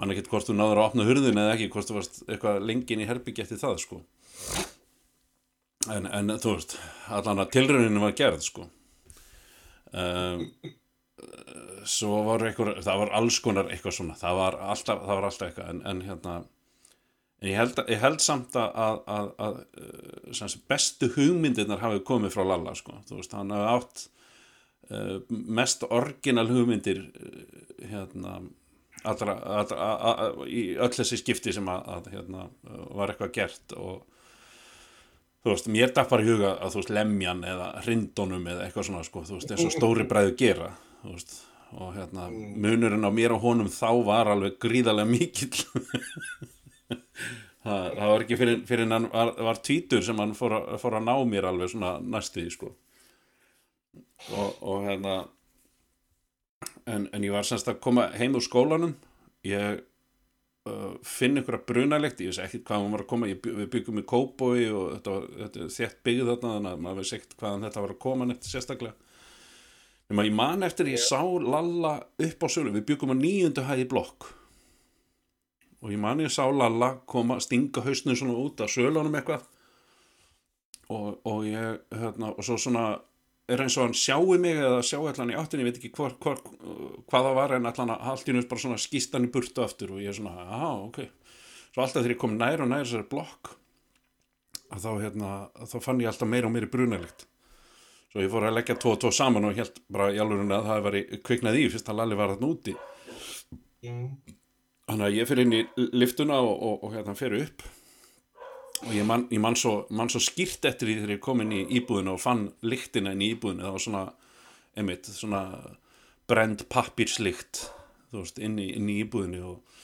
man ekkit hvort þú náður að opna hurðina eða ekki hvort þú varst eitthvað lengin í herbyggi eftir það sko en, en þú veist allan að tilrauninu var gerð sko. Um, svo var eitthvað, það var alls konar eitthvað svona, það var alltaf, það var alltaf eitthvað, en, en hérna ég held, ég held samt að, að, að, að sagt, bestu hugmyndirnar hafi komið frá Lalla, sko, veist, hann hafi átt uh, mest orginal hugmyndir uh, hérna allra, allra, a, a, í öll þessi skipti sem að, hérna, var eitthvað gert og þú veist, mér datt bara í huga að þú veist, lemjan eða hrindónum eða eitthvað svona, sko, þú veist, eins og stóri bræðu gera, þú veist, og hérna, munurinn á mér og honum þá var alveg gríðarlega mikill. það, það var ekki fyrir, fyrir hann var, var tvítur sem hann fór að, fór að ná mér alveg svona næstuði, sko. Og, og hérna, en, en ég var semst að koma heim úr skólanum, ég uh, finn ykkur að brunalegt ég veist ekki hvað maður var að koma ég, við byggum í Kóboi og þetta var þetta, þétt byggð þarna þannig að maður veist ekkert hvaðan þetta var að koma nefnt sérstaklega. Nema ég man eftir ég sá Lalla upp á sölu við byggum á nýjundu hæði blokk. Og ég man ég sá Lalla koma stinga hausnum svona út af sölunum eitthvað. Og, og ég hérna, og svo svona er eins og hann sjáu mig eða sjáu allan í áttinni, ég veit ekki hvað það var en allan að haldinu bara svona skýst hann í burtu aftur og ég er svona, aha, ok. Svo alltaf þegar ég kom nær og nær þessari blokk að þá, hérna, að þá fann ég alltaf meira og meira brunalegt. Svo ég fór að leggja tvo og tvo saman og held bara í alveg að það var kviknað í fyrst að Lalli var þarna úti. Þannig að ég fyrir inn í liftuna og, og, og hérna fyrir upp og ég man, ég man svo, man svo skýrt eftir því þegar ég kom inn í íbúðinu og fann lyktina inn í íbúðinu, það var svona einmitt, svona brend pappírslykt þú veist, inn í, inn í íbúðinu og,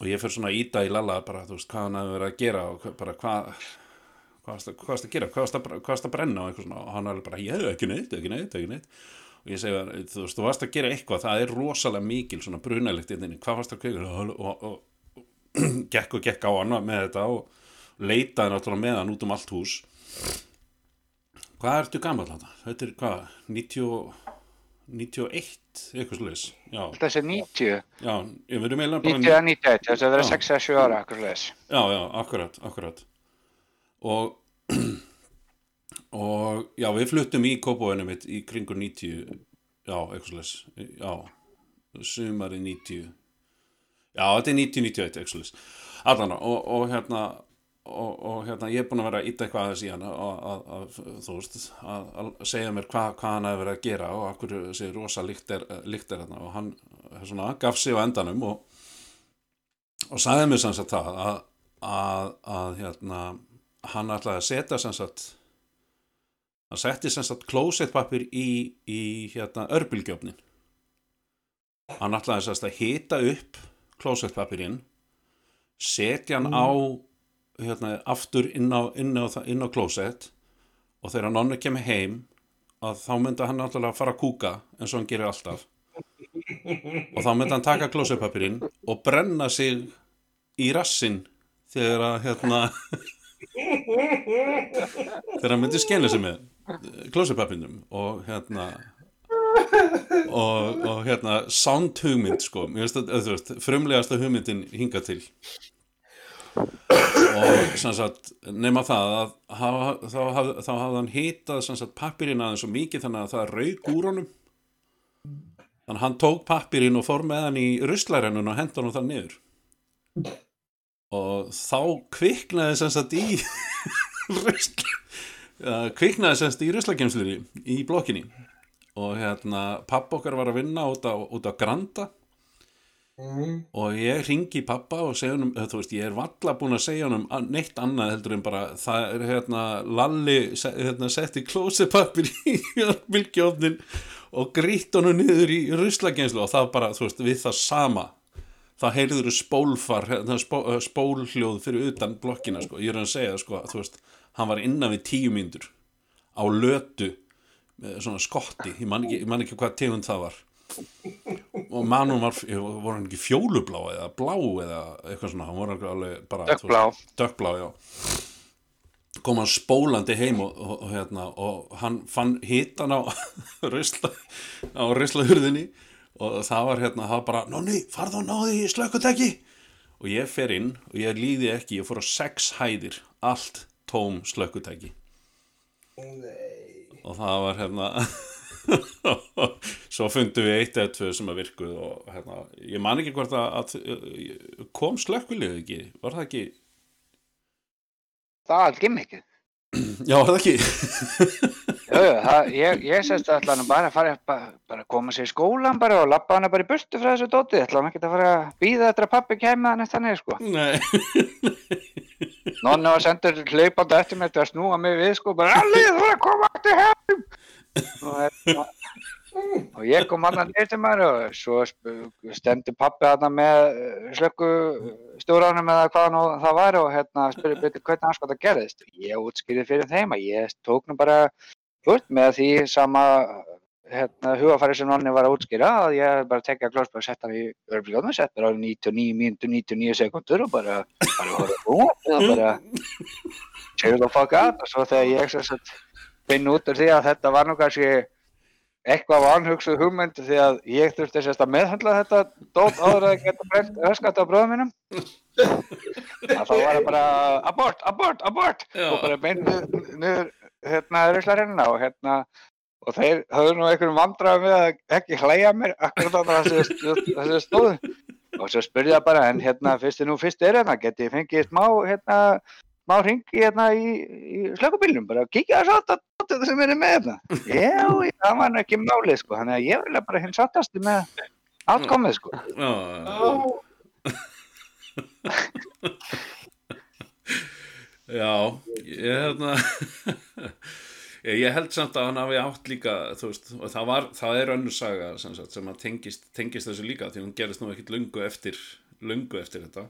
og ég fyrir svona íta í lalla bara, þú veist, hvað hann hefur verið að gera og bara hvað hvað varst að gera, hvað varst að brenna og, svona, og hann er bara, ég hef ekki neitt, ekki neitt, ekki neitt. Og ég segja, þú veist, þú varst að gera eitthvað það er rosalega mikil svona brunalikt hvað varst að og, og, og gekk og gekk á hann með þetta og leitaði náttúrulega með hann út um allt hús. Hvað ertu gammal þetta? Þetta er hvað? 90, 91 eitthvað sluðis Þessi 90? Já, ég verður meila 90 að 91, þess að vera 6-7 ára eitthvað sluðis Já, já, akkurat, akkurat. Og og já, við fluttum í kópavöinu mitt í kringur 90 já, eitthvað sluðis já, sumari 90 já, þetta er 90-91 eitthvað sluðis allan og, og hérna og, og hérna ég er búin að vera að íta eitthvað aðeins í hann að, þú veist, að, að segja mér hva, hvað hann hefur verið að gera og akkur þessi rosa líkt er, líkt er hérna og hann svona, gaf sig á endanum og, og sagði mér sanns að það að, að hérna, hann ætlaði að setja sanns að hann setti sanns að klósettpapir í, í hérna örbylgjöfnin hann ætlaði sanns að hita upp klósettpapirinn setja hann mm. á hérna, aftur inn á, inn á, inn á klósett og þegar nonni kemur heim að þá myndi hann alltaf fara að kúka eins og hann gerir alltaf. Og þá myndi hann taka klósettpapirinn og brenna sig í rassin þegar að hérna þegar hann myndi skena sig með klósettpapinnum og hérna og, og hérna sound hugmynd sko, frumlegasta hugmyndin hinga til og sagt, nema það að hafa, þá, haf, hafði hann hitað pappirinn aðeins svo mikið þannig að það raug úr honum. Þannig að hann tók pappirinn og fór með hann í ruslærennun og hendur hann það niður. Og þá kviknaði sem sagt í rusl kviknaði sem sagt í ruslakemsluði í blokkinni. Og hérna papp okkar var að vinna út á, út á Granda Mm. og ég ringi pappa og segja hann þú veist ég er valla búin að segja hann neitt annað heldur en bara það er hérna Lalli hérna, setti klósepappir í vilkjófnin og grýtt hann niður í ruslagenslu og það bara þú veist við það sama það heyrður spólfar hérna, spó, spólhljóð fyrir utan blokkina sko. ég er að segja sko þú veist hann var innan við tíu myndur á lötu svona skotti ég man ekki, ég man ekki hvað tegund það var og mannum var, voru hann ekki fjólublá eða blá eða eitthvað svona hann voru alveg bara dökkblá, dökkblá kom hann spólandi heim og, og, og, hérna, og hann fann hitan á rislahurðinni og það var hérna, það var bara nonni, farð og náði í slökkutekki og ég fer inn og ég líði ekki ég fór á sex hæðir, allt tóm slökkutekki og það var hérna svo fundum við eitt eða tvö sem að virkuð og hérna, ég man ekki hvort að, að kom slökkulið ekki, var það ekki? Það var gimmikið já, var það ekki? Jú, jú, það, ég, ég sérst að ætla bara að fara bara, bara koma sér í skólan bara og lappa hana bara í burtu frá þessu dóti. Ætla hann ekki að fara að býða þetta að pappi kemja hann eftir hann sko. Nei. Nonni var sendur hlaupandi eftir mér til að snúa mig við sko, bara allir þú er að koma eftir heim hérna, og ég kom hann að nýr til mér og svo stendur pappi hann með slökku stjóranum eða hvað nú það var og hérna spurði betur hvernig hans hvað það gerðist? Ég útskýrði fyrir þeim að ég tók nú bara út með því sama hérna, hugafæri sem nonni var að útskýra að ég bara tekja klóspa og setja hann í örbríðanum, sett bara á 99 mínútur 99 sekundur og bara bara horfa á og bara chill the fuck out og svo þegar ég sem sagt finn út úr því að þetta var nú kannski eitthvað vanhugsuð hugmynd því að ég þurfti sérst að meðhandla þetta dót áður að geta brent öskat á bróðum mínum. Þá var það bara abort, abort, abort. Já. og bara beint niður hérna ruslarinn og hérna og þeir höfðu nú einhverjum vandræðum við að ekki hlæja mér akkurat á þessu stóðu. Og svo spurði ég bara en hérna fyrst þið nú fyrst er hérna geti ég fengið smá hérna smá ringi hérna í, í slökkubílnum bara kíkja þess að þetta sem er með hérna. Já, já, það var ekki málið sko. Þannig að ég vil bara hins sattast með átkomið sko. Já, ég hérna ég, held samt að hann hafi átt líka veist, og það var, það er önnur saga sem, sagt, sem að tengist, tengist þessu líka því hún gerist nú ekkit lungu eftir lungu eftir þetta.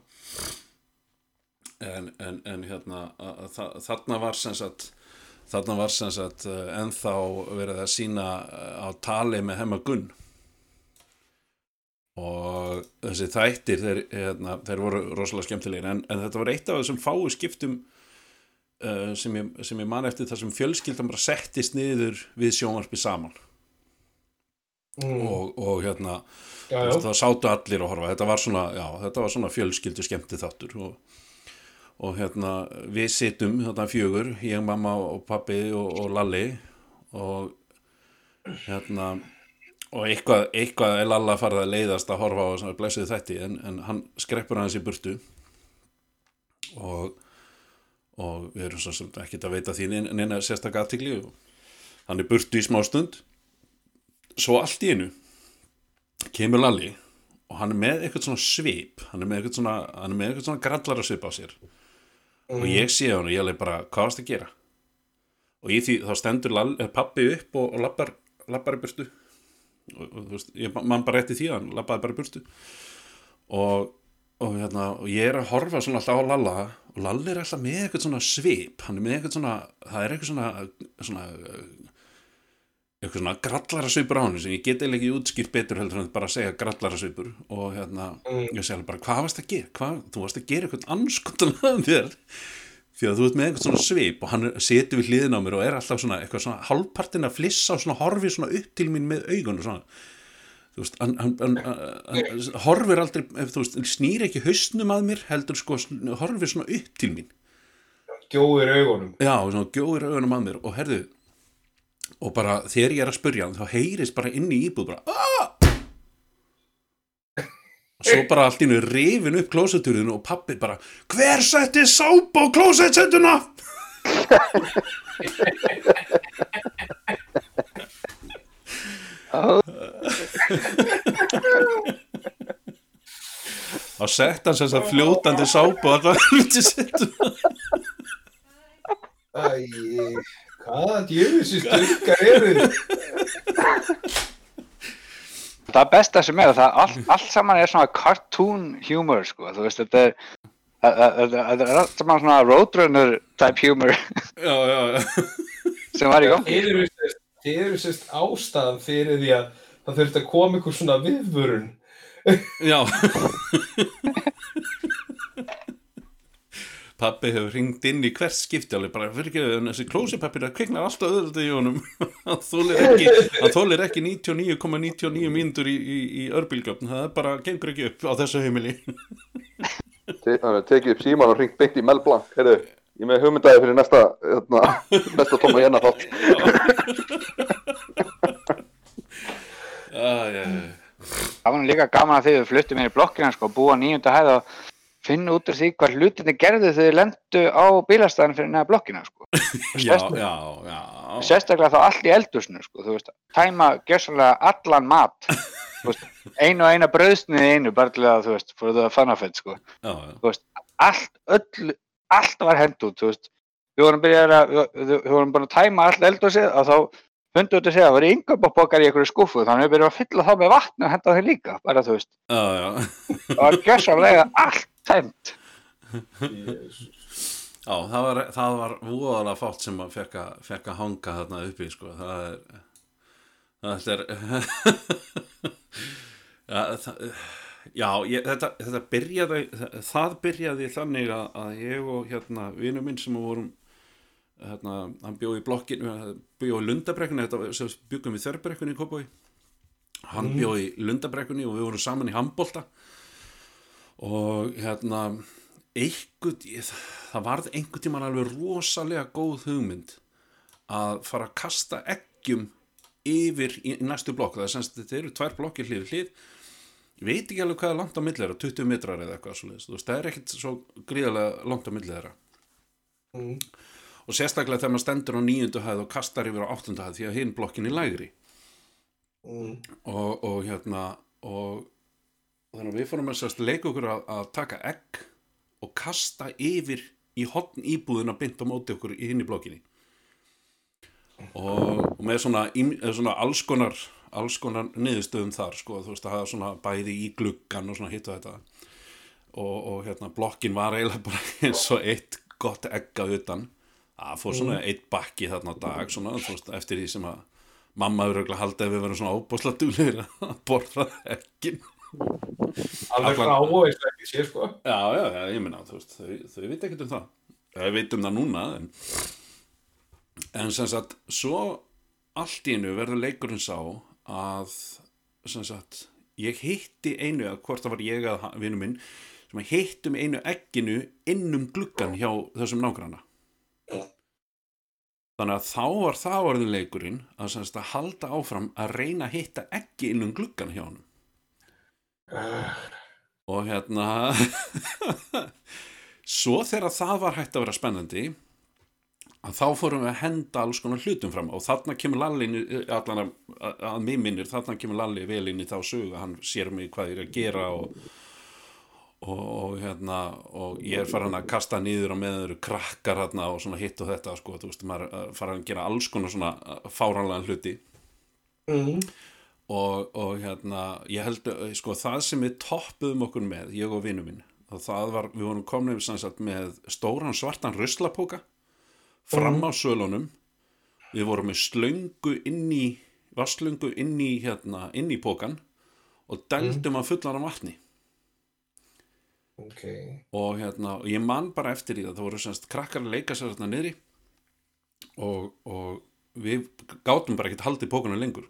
En, en, en hérna að, að, þa- þarna var sem sagt þarna var sem sagt eh, ennþá verið að sína á tali með hemma Gunn og þessi þættir þeir, hérna, þeir voru rosalega skemmtilegir en, en þetta var eitt af þessum fáu skiptum uh, sem, ég, sem ég man eftir þar sem fjölskyldan bara settist niður við sjónvarpi saman Mm. og, og hérna Já, já. það sátu allir að horfa þetta var svona, já, þetta var svona fjölskyldu skemmti þáttur og, og hérna við sittum þarna fjögur ég, mamma og pappi og, og Lalli. Og hérna og eitthvað, eitthvað er Lalla farið að leiðast að horfa á svona blessuð þætti en, en hann skreppur hans í burtu. Og og við erum svo sem ekkert að veita því neina- sérstakka aðtikli hann er burtu í smá stund svo allt í einu kemur Lalli og hann er með eitthvað svona svip hann er með eitthvað svona, svona grallara svip á sér og ég sé hann og ég alveg bara, hvað varst að gera? Og í því þá stendur Lalli, eh, pabbi upp og, og lappar, lappar í burtu. Og, og þú veist, ég man bara rétti því að hann lappaði bara í burtu. Og, og, hérna, og ég er að horfa svona alltaf á Lalla og Lalli er alltaf með eitthvað svona svip. Hann er með eitthvað svona, það er eitthvað svona svona eitthvað svona grallarasvipur á hann sem ég get eiginlega ekki útskýrt betur heldur en bara að segja grallarasvipur og hérna, ég segi alveg bara hvað varst að gera, hvað, þú varst að gera eitthvað anskotan að þér? Því að þú ert með eitthvað svona svip og hann setur við hliðin á mér og er alltaf svona eitthvað svona hálfpartin að flissa og svona horfi svona upp til mín með augun og svona. Þú veist, hann, hann, hann, horfir aldrei, ef þú veist, snýr ekki hausnum að mér heldur sko, horfir svona upp til mín. Gjóðir augunum. Já, svona gjóður augunum að mér og herðu og bara þegar ég er að spurja hann þá heyrist bara inn í íbúð bara Aah! og svo bara allt innu rifin upp klóseturðinu og pappi bara hver setti sáp á klósetsetuna þá sett hann sem þess að fljótandi sápu og alltaf hluti setuna Æ, hvaða djöfisins styrkar eru þið? það besta sem er að það allt, allt saman er svona cartoon humor sko, þú veist þetta er það- er allt saman svona roadrunner type humor. Já, já, já. Sem var í gangi. Þið eru sérst, þið eru sérst ástæðan fyrir því að það þurfti að koma ykkur svona viðvörun. Já Pappi hefur ringt inn í hvert skipti alveg bara fyrir ekki að þessi klósipapir að kviknar alltaf öðru í honum. Hann þólir ekki, hann þólir ekki 99,99 mínútur í, í, í örbílgjöfn það er bara, gengur ekki upp á þessu heimili. Þannig að tekið upp síman og ringt beint í Mel Blanc. Heyrðu, ég með hugmyndaði fyrir næsta hérna, næsta tóma hérna þátt. Ah, já. það var nú líka gaman að þið við fluttum inn í blokkina sko, búa nýjunda hæð og finna út úr því hvað hlutinni gerðu þegar þið lendu á bílastæðan fyrir neða blokkina sko. já. sérstaklega þá allt í eldusnu sko, þú veist, tæma gerðsannlega allan mat veist, einu og eina brauðsnið í einu bara til að þú veist, for the fun of it sko. allt, öll allt var hend út, þú veist. Við vorum að, við, vorum búin að tæma allt eldhúsið og þá við þetta að segja að það voru yngöpapokar í einhverju skúfu, þannig við byrjum að fylla þá með vatni og henda þeim líka, bara þú veist. Já. Það var gjössamlega allt tæmt. Já, það var, það var voðalega fátt sem að fekk að, að hanga þarna uppi, sko. Það er, það er, já, það, já ég, þetta, þetta byrjaði, það byrjaði þannig að, að ég og hérna vinur minn sem vorum, hérna, hann bjóði í blokkinu, bjóði í Lundabrekkinu, þetta byggum við Þörbrekkunni í Kópói. Hann bjóði í Lundabrekkunni og við vorum saman í handbolta. Og hérna einhvern, það varð einhvern tímann alveg rosalega góð hugmynd að fara að kasta eggjum yfir í, næstu blokk. Það er semst, þetta eru tvær blokkir hlið hlið. Ég veit ekki alveg hvað er langt á milli þeirra 20 metrar eða eitthvað veist, það er ekkert svo gríðarlega langt á milli þeirra. Mm. Og sérstaklega þegar maður stendur á níundu hæð og kastar yfir á áttundu hæð því að hinn blokkin er lægri. Mm. og, og hérna og þannig að við fórum að sérst leika okkur að, að taka egg og kasta yfir í hotn íbúðina bynd á móti okkur í hinn í blokkinni. Og, og með svona, svona alls konar alls konar niðurstöðum þar sko, þú veist að hafa svona bæði í gluggan og svona hitt og þetta. Og, og hérna blokkin var eiginlega bara eins og eitt gott egg að utan það fór svona eitt bakki þarna á dag svona, veist, eftir því sem að mamma hefur auðvitað haldið að við verum svona óbúslega duglegir að borða ekkin Alveg frá og ekki sé, sko. já, já, já, ég minna, þau, veit ekkert um það. Þau veit um það núna en, en sem sagt svo allt í einu verður leikurinn sá að sem sagt ég hitti einu, eða hvort það var ég að vinnu minn, sem að hittum einu egginu innum gluggan hjá þessum nágranna þannig að þá var það orðin leikurinn að, að halda áfram að reyna að hitta eggi innum gluggan hjá honum. Og hérna svo þegar það var hægt að vera spennandi að þá fórum við að henda alls konar hlutum fram. Og þarna kemur Lalli í- allan að, að, að mér minnir, þarna kemur Lalli vel inn í þá sögu, hann sér mig hvað ég er að gera og, og, og hérna, og ég er farin að kasta niður og með þeir eru krakkar hérna og svona hitt og þetta, sko, þú veist, maður farin að gera alls konar svona fáranlega hluti. Mm. og, og hérna ég held að sko það sem við toppuðum okkur með, ég og vinnu minn og það var, við vorum komin sem sagt með stóran svartan ruslapóka fram á sölunum. Við vorum með slöngu inn í vasslöngu inn í hérna, inn í pókan og dældum að fullan af vatni Ok. og hérna, og ég man bara eftir í það það voru semst krakkar að leika sér þarna niðri og, og við gátum bara ekkert haldið pókuna lengur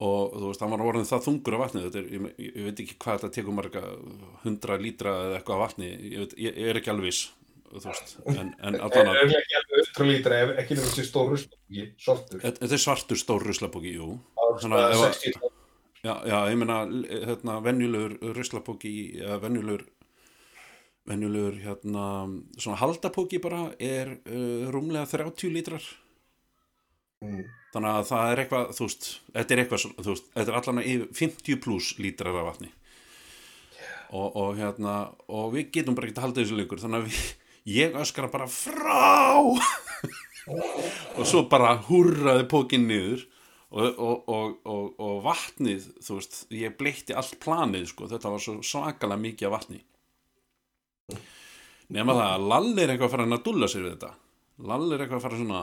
og þú veist, hann var orðin það þungur af vatni er, ég, ég veit ekki hvað þetta tekur marga hundra lítra eða eitthvað af vatni ég, veit, ég, ég er ekki alveg viss veist, en, en Það allan er að ekki ekki sér stór ruslapóki, sortur. þetta er svartur stór Það var Þannig að ef að- 60 Já, já, ég meina, hérna, venjulegur ruslapóki, venjulegur, venjulegur, hérna, svona haldapóki bara er uh, rúmlega 30 lítrar. Mm. Þannig að það er eitthvað, þú veist, þetta er eitthvað, þú veist, þetta er allan að 50 pluss lítrar af vatni. Og, og hérna, og við getum bara ekki að halda þessu lengur, þannig að við, ég öskara bara frá og svo bara húrraði pókinn niður og, og, og, og, vatnið, þú veist, ég bleitti allt planið, sko, þetta var svo svakalega mikið af vatni. Nefna það að Lalli er eitthvað að fara að dúlla sér við þetta. Lalli er eitthvað að fara svona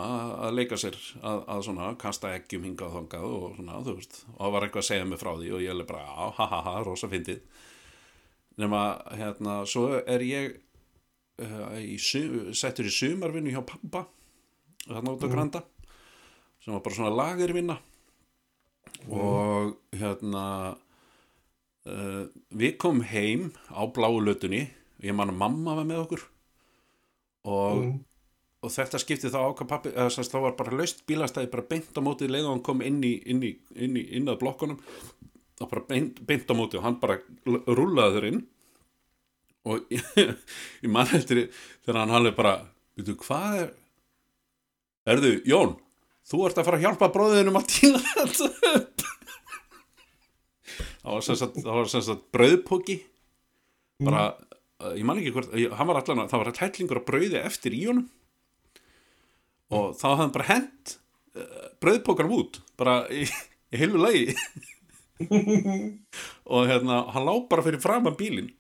að, leika sér, að, að svona kasta eggjum hingað og þangað og svona, þú veist, og það var eitthvað að segja mig frá því og ég er bara, á, ha, ha, ha, rosa fyndið. Nefna, hérna, svo er ég uh, í, settur í sumarvinnu hjá pappa, þarna út á Granda, sem var bara svona lagervinna og hérna uh, við komum heim á bláu lötunni. Ég man að mamma var með okkur. Og, Mm. og þetta skipti þá ákvað pappi sem sagt, þá var bara laust bílastæði bara beint á móti. Leið og hann kom inn í, inn í, inn í inn að blokkunum og bara beint, beint á móti og hann bara l- rúllaði þur inn. Og ég, ég man eftir þegar hann alveg bara veitu hvað er erðu Jón þú ert að fara að hjálpa bróðinum að tína þetta það var sem sagt, brauðpóki bara uh, ég man ekki hvort, var allan að það var að tætlingur að brauði eftir í honum. Og þá hafði hann bara hent uh, brauðpókarum út bara í, í heilu lagi. Og hérna hann lá bara fyrir framan bílinn.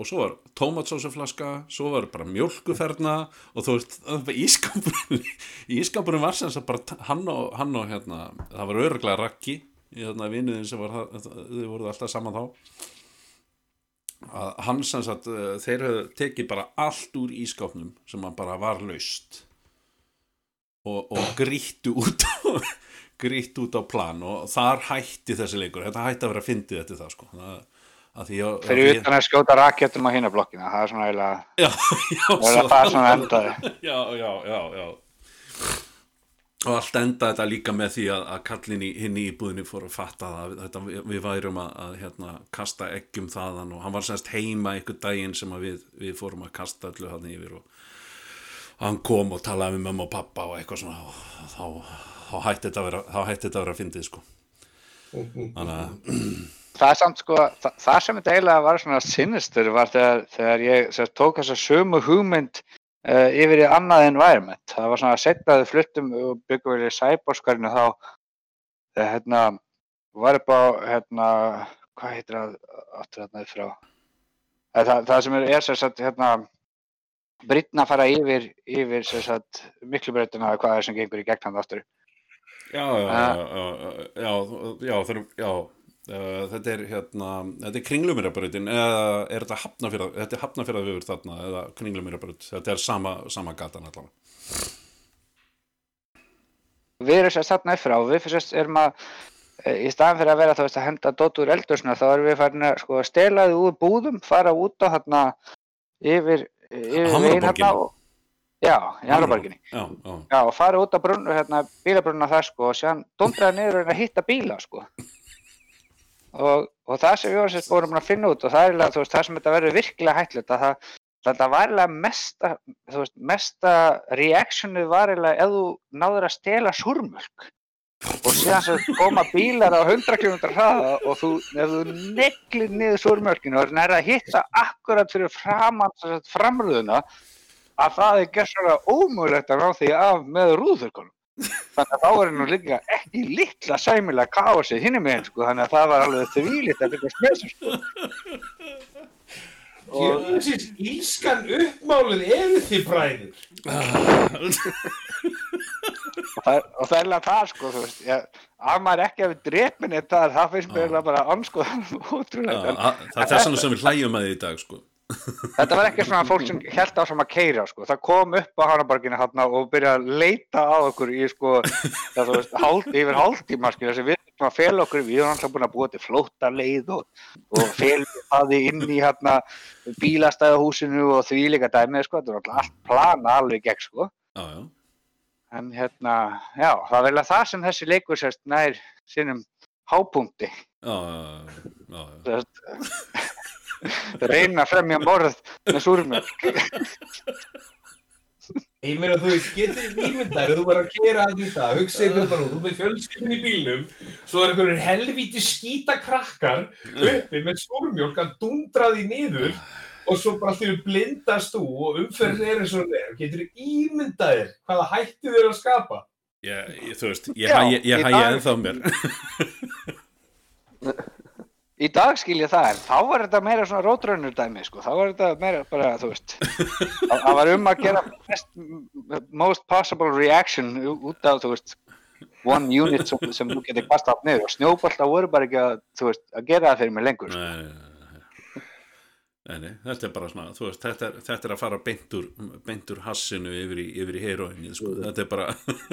Og svo var tómatsósuflaska svo var bara mjölkuferna og þú veist, það var bara ískapurinn ískapurinn var sem sagt bara hann og, hann og hérna, það var örglega rakki í hérna vinniðin sem var þau voruð alltaf saman þá að sem sagt eh, þeir höfðu tekið bara allt úr ískapnum sem hann bara var laust og, og grýttu út á grýtt út á plan og þar hætti þessi leikur, þetta hætti að vera fyndið eftir það sko. Að að, Fyrir utan að skjóta rakettum á hinna blokkina, það er svona eiginlega, það er svona endaði. já, já, já, já og allt enda þetta líka með því að, að kallin hinn í íbúðinni fór að fatta það að þetta, við, værum að, að hérna, kasta eggjum þaðan og hann var semst heima einhver daginn sem að við, við fórum að kasta öllu hann yfir og hann kom og talaði með mamma og pappa og eitthvað svona og þá, þá hætti þetta að vera að að fyndið sko. Þannig að Það er samt sko, það, það sem þetta eiginlega var svona sinister var þegar, þegar ég sagt, tók þessa sömu hugmynd uh, yfir í annað environment. Það var svona að setja þau fluttum og byggum við í sæbórskarinu þá þegar hérna var upp á hérna, hvað heitir það áttur þarna upp frá? Eh, Það, það sem er, er sagt hérna Brynna fara yfir, yfir sem sagt miklubreytina eða hvað er sem gengur í gegn hann aftur. Já, já, já, já, já, já, það er, já, uh, þetta er hérna, þetta er kringlumirabrautin eða er þetta hafnafjörða, þetta er hafnafjörða þarna eða kringlumirabraut, þetta er sama, sama gatan allavega. við erum sérst þarna frá og við sérst erum að e, í staðan fyrir að vera veist að henda dótt úr eldursna þá erum við farin að sko stela þið úr búðum fara út á þarna yfir, yfir veginn Hamraborginni. og, já, í Hamraborginni. Já, já, já og fara út á brunnu hérna bílabrunna þar sko og séðan dundraði niður og hitta bíla sko og, og það sem við vorum búin að finna út og það er þú veist það sem þetta verður virkilega hættilegt að það Þetta var eiginlega mesta, veist, mesta reactionið var eiginlega ef þú náður að stela súrmjölk og síðan sem koma bílar á 100 km hraða og þú, ef þú neglir niður súrmjölkinu og er að hitta akkurat fyrir framröðuna að það er gerðslega ómögulegt að ná því af með rúðurkonum. Þannig að þá er nú líka ekki litla sæmilega kási hinni meginn sko, þannig að það var alveg þvílitt að byggja smesur sko. Og- Jöfnsis, ískan uppmálið eru þið bræður. og það, er- alveg það sko, þú veist, ég, að maður ekki hefur drepin eitt þar, það finnst mér bara anskoðan að- það er þess vegna sem við hlægjum að því í dag, sko. Þetta var ekki svona fólk sem held á sem að keira sko. Það kom upp á Hanaborginu hérna og byrjaði að leita á okkur í sko, það, veist, hálf, yfir hálftíma skilja, sem við erum að fela okkur, við erum alltaf búin að búa til flóta leið og, og felum það inn í hérna bílastæðahúsinu og því líka dæmið sko, þetta var alltaf allt plana alveg gegn sko. Já, já, En hérna, já, það er vel að það sem þessi leikur sérst nær sínum hápunkti. já, já, já, já. Reyna að fremja morð með súrmjölk. Ég meina þú veist, getur ímyndar, þú bara að kera að þetta, hugsa ykkur bara, þú með fjölskyldin í bílnum, svo er einhverjum helvíti skýta krakkar uppi með stórmjólk að dundra því niður og svo bara allir blindast þú og umferðin er eins og er. Getur ímyndaðir hvaða hætti þeir að skapa? Ég, ég, þú veist, ég Já, dag- ennþá mér. Í dag skil ég það, en þá var þetta meira svona rótrönnur dæmi, sko. Þá var þetta meira bara, þú veist, það var um að gera best, most possible reaction út af, þú veist, one unit sem, sem þú getur kastað allt niður og snjóbolta voru bara ekki að, veist, að gera það fyrir mig lengur, sko. Nei, nei, nei. Nei, nei, þetta er bara svona, þú veist, þetta er, þetta er að fara beint úr, beint úr hassinu yfir í, í heroinið, sko, þetta er bara,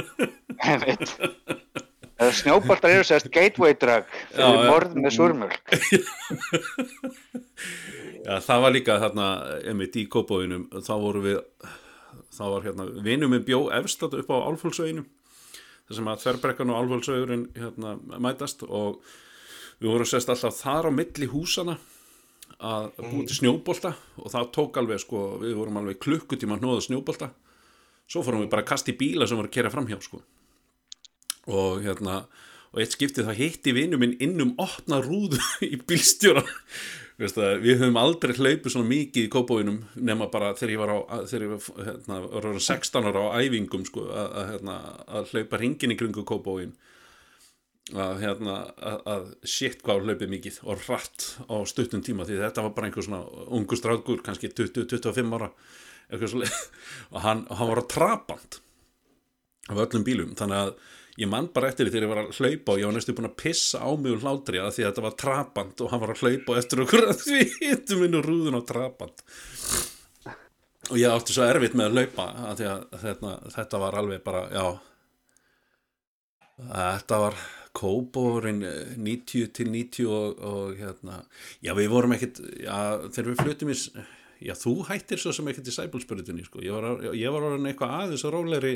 Einmitt. Snjóboltar eru sérst gateway drug fyrir já. morð með súrmjölk. já, það var líka þarna, einmitt í kópóinum, þá voru við, þá var hérna, vinum minn bjó efstat upp á Álfólksveginum, þar sem að þverbrekkan og Álfólksvegurinn hérna mætast og við vorum sérst alltaf þar á milli húsana að búið til snjóbolta og það tók alveg, sko, við vorum alveg klukkutíma að hnóða snjóbolta, svo fórum við bara að kasta í bíla sem voru að kera framhjá, sko og hérna og eitt skiptið það hitti vinnu minn inn um opna rúðu í bílstjóra. Við höfum aldrei hlaupið svona mikið í kópóinum nema bara þegar ég var á þegar ég var, hérna, var orðinn 16 ára á æfingum sko, að, hérna, að hlaupa ringin í kringu kópóin að, hérna, að, shit hvað hlaupið mikið og rætt á stuttum tíma því þetta var bara einhver svona ungu strákur kannski 20-25 ára og hann, hann var á trabant af öllum bílum þannig að ég man bara eftir því þegar ég var að hlaupa og ég var næstu búin að pissa á mig úr hlátri að því að þetta var trabant og hann var að hlaupa eftir okkur að því hittum inn úr rúðun á trabant. Og ég átti svo erfitt með að hlaupa að að þetta, þetta var alveg bara, já þetta var kóbórin 90 til 90 og, og hérna, já við vorum já þegar við flutum í já þú hættir svo sem ekkit í sæbúlspörutinni sko, ég var, var orðin eitthvað aðeins og róleri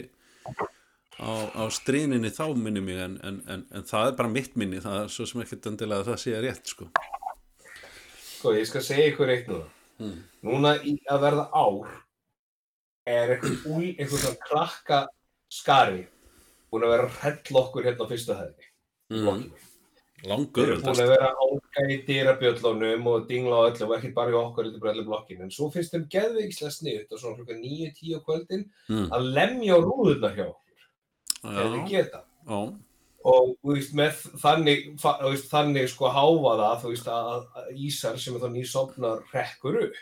á, á stríninni þá minni mig en, en, en, en það er bara mitt minni það er svo sem ekkert endilega að það sé rétt sko. Sko, ég skal segja ykkur eitt núna. Mm. Núna í að verða ár er eitthvað úl, eitthvað svona krakka skari búin að vera að hella okkur hérna á fyrstu hæðinni. mm. Langur búin að vera í dýrabjöllunum og dingla á öllu og ekki bara í okkur, þetta er bara allir blokkin. En svo finnst þeim geðvikslega sniðut og svona klukka 9-10 á kvöldin mm. að lemja á rúðurna hjá. Þegar já, geta. já, og veist, með þannig, veist, þannig sko háfa það þú veist, að, að Ísar sem er þá nýsofnar rekkur upp.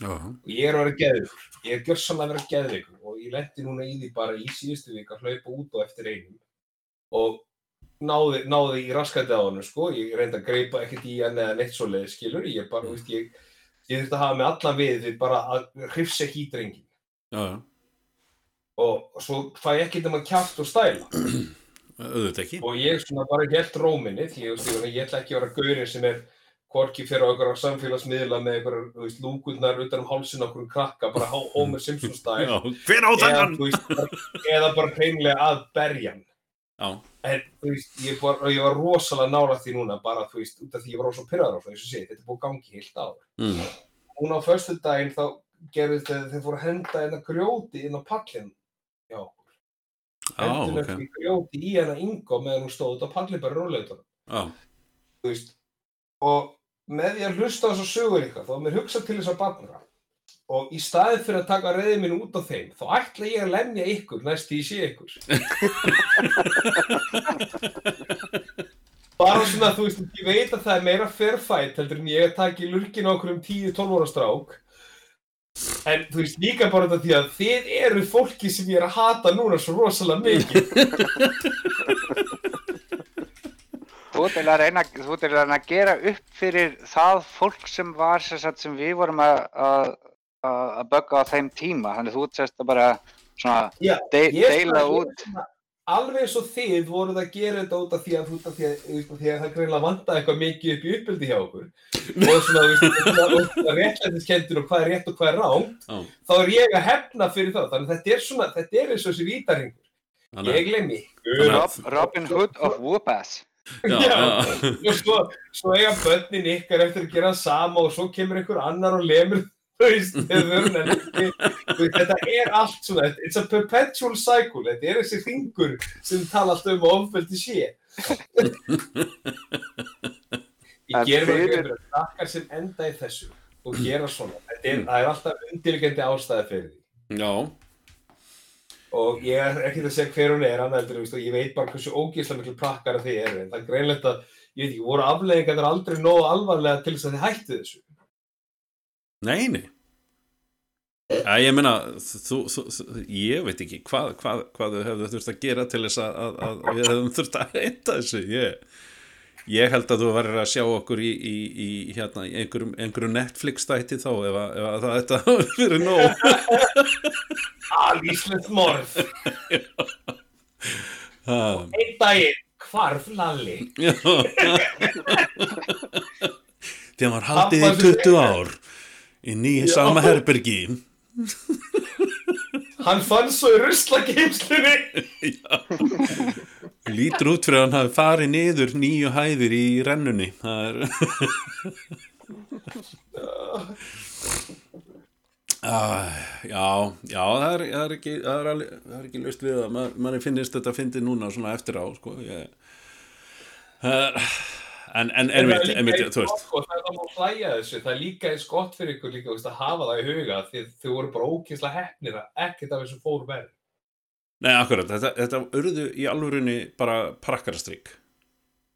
Já, og ég er að vera geðvikur, ég er gjörsamlega að vera geðvikur og ég lendi núna í því bara í síðustu vik að hlaupa út og eftir einum. Og náði, náði í raskandi á hann sko, ég reyndi að greipa ekkert í hann eða neitt svoleið skilur, ég bara, þú veist, ég ég þurfti að hafa mig allan við bara að hrifsa ekki í drengin já, já, og svo fæ ég ekki um að kjátt og stæla. Auðvitað ekki. Og ég svona bara helt róminni því ég, veist, ég, ég ætla ekki að vera gaurinn sem er hvorki fyrir á einhverja samfélagsmiðla með veist, lúkurnar utan um hálsin okkur krakka, bara Homer Simpson á eða, veist, bara- eða bara hreinlega að berja hann. Já, en veist, ég, var, ég var rosalega nála því núna, bara þú veist, út af því ég var rosalega pyrraður á og sé, þetta búið gangi heilt á mm. hún á föstu daginn þá gerðist þeir, þeir fóru að henda hérna grjóti inn á pallin já, hendur ok. okay. grjóti í hérna yngo meðan hún stóð út á pallin bara róleitunum veist, og með því að hlusta þess að sögur ykkar, þá er mér hugsað til þess að barna. Og í staðið fyrir að taka reyðið minn út á þeim, þá ætla ég að lemja ykkur næst ég sé ykkur. Bara svona, þú veist, ég veit að það er meira fair fight heldur en ég að taka í lurkin okkur um 10-12 ára strák en þú veist, líka bara þetta því að þið eru fólki sem ég er að hata núna svo rosalega mikið Þú ert að reyna, að gera upp fyrir það fólk sem var sagt, sem við vorum að, bögga á þeim tíma. Þannig þú ert sérst að bara svona Já, de, deila út. svona- Alveg eins og þið voruð að gera þetta út af því að, út af því að, þú veist, því að það greinlega vantaði eitthvað mikið upp í uppbyldi hjá okkur. Og svona, svona réttlætiskendur og hvað er rétt og hvað er rámt já. Þá er ég að hefna fyrir það. Þannig að þetta er svona, þetta er eins og þessi vítarhingur ég glemmi að- Robin Hood of Whoopass. já, Já. já, og svo, svo eiga börnin ykkar eftir að gera sama og svo kemur einhver annar og lemur veist, þetta er allt svona it's a perpetual cycle, þetta er þessi hringur sem tala alltaf um að ofbeldi sé. Ég ger mér krakkar sem enda í þessu og gera svona, þetta er, það er alltaf undirliggjandi ástæði fyrir því. Já, og ég er ekki að segja hver hún er annað heldur, þú veist, og ég veit bara hversu ógeðslega miklu prakkar þið eru, en það er greinlegt að ég veit ekki, voru afleggingar aldrei nógu alvarlega til þess að þið hættu þessu nei, nei. Já, ég meina, þú, þú, þú, ég veit ekki hvað, hvað, hvað þau hefðu þurft að gera til þess að, að, að við hefðum þurft að enda þessu, ég, ég held að þú verður að sjá okkur í, í, í hérna, einhverjum, einhverjum Netflix þætti þá ef, að- ef að það þetta verið nóg. Alíslegt morð, einn daginn, hvarf Lalli. Þegar maður haldið í Pabba sem 20 ár inn í sama herbergi. Hann fann svo í ruslageimslunni. Lítur út fyrir að hann hafi farið niður nýju hæðir í rennunni. Það er... Ah, já, já, það er, það er ekki, það er alveg, það er ekki löst við að man, manni finnist þetta fyndi núna svona eftir á, sko, ég, uh, en, en, En en, það eins þú veist, og það er það að hlæja þessu, það er líka eins gott fyrir ykkur líka veist, að hafa það í huga því þau voru bara ókýrslega hefnir að ekkert af þessu fór verð. nei, akkurat, þetta, þetta urðu í alvörunni bara prakkarastrygg.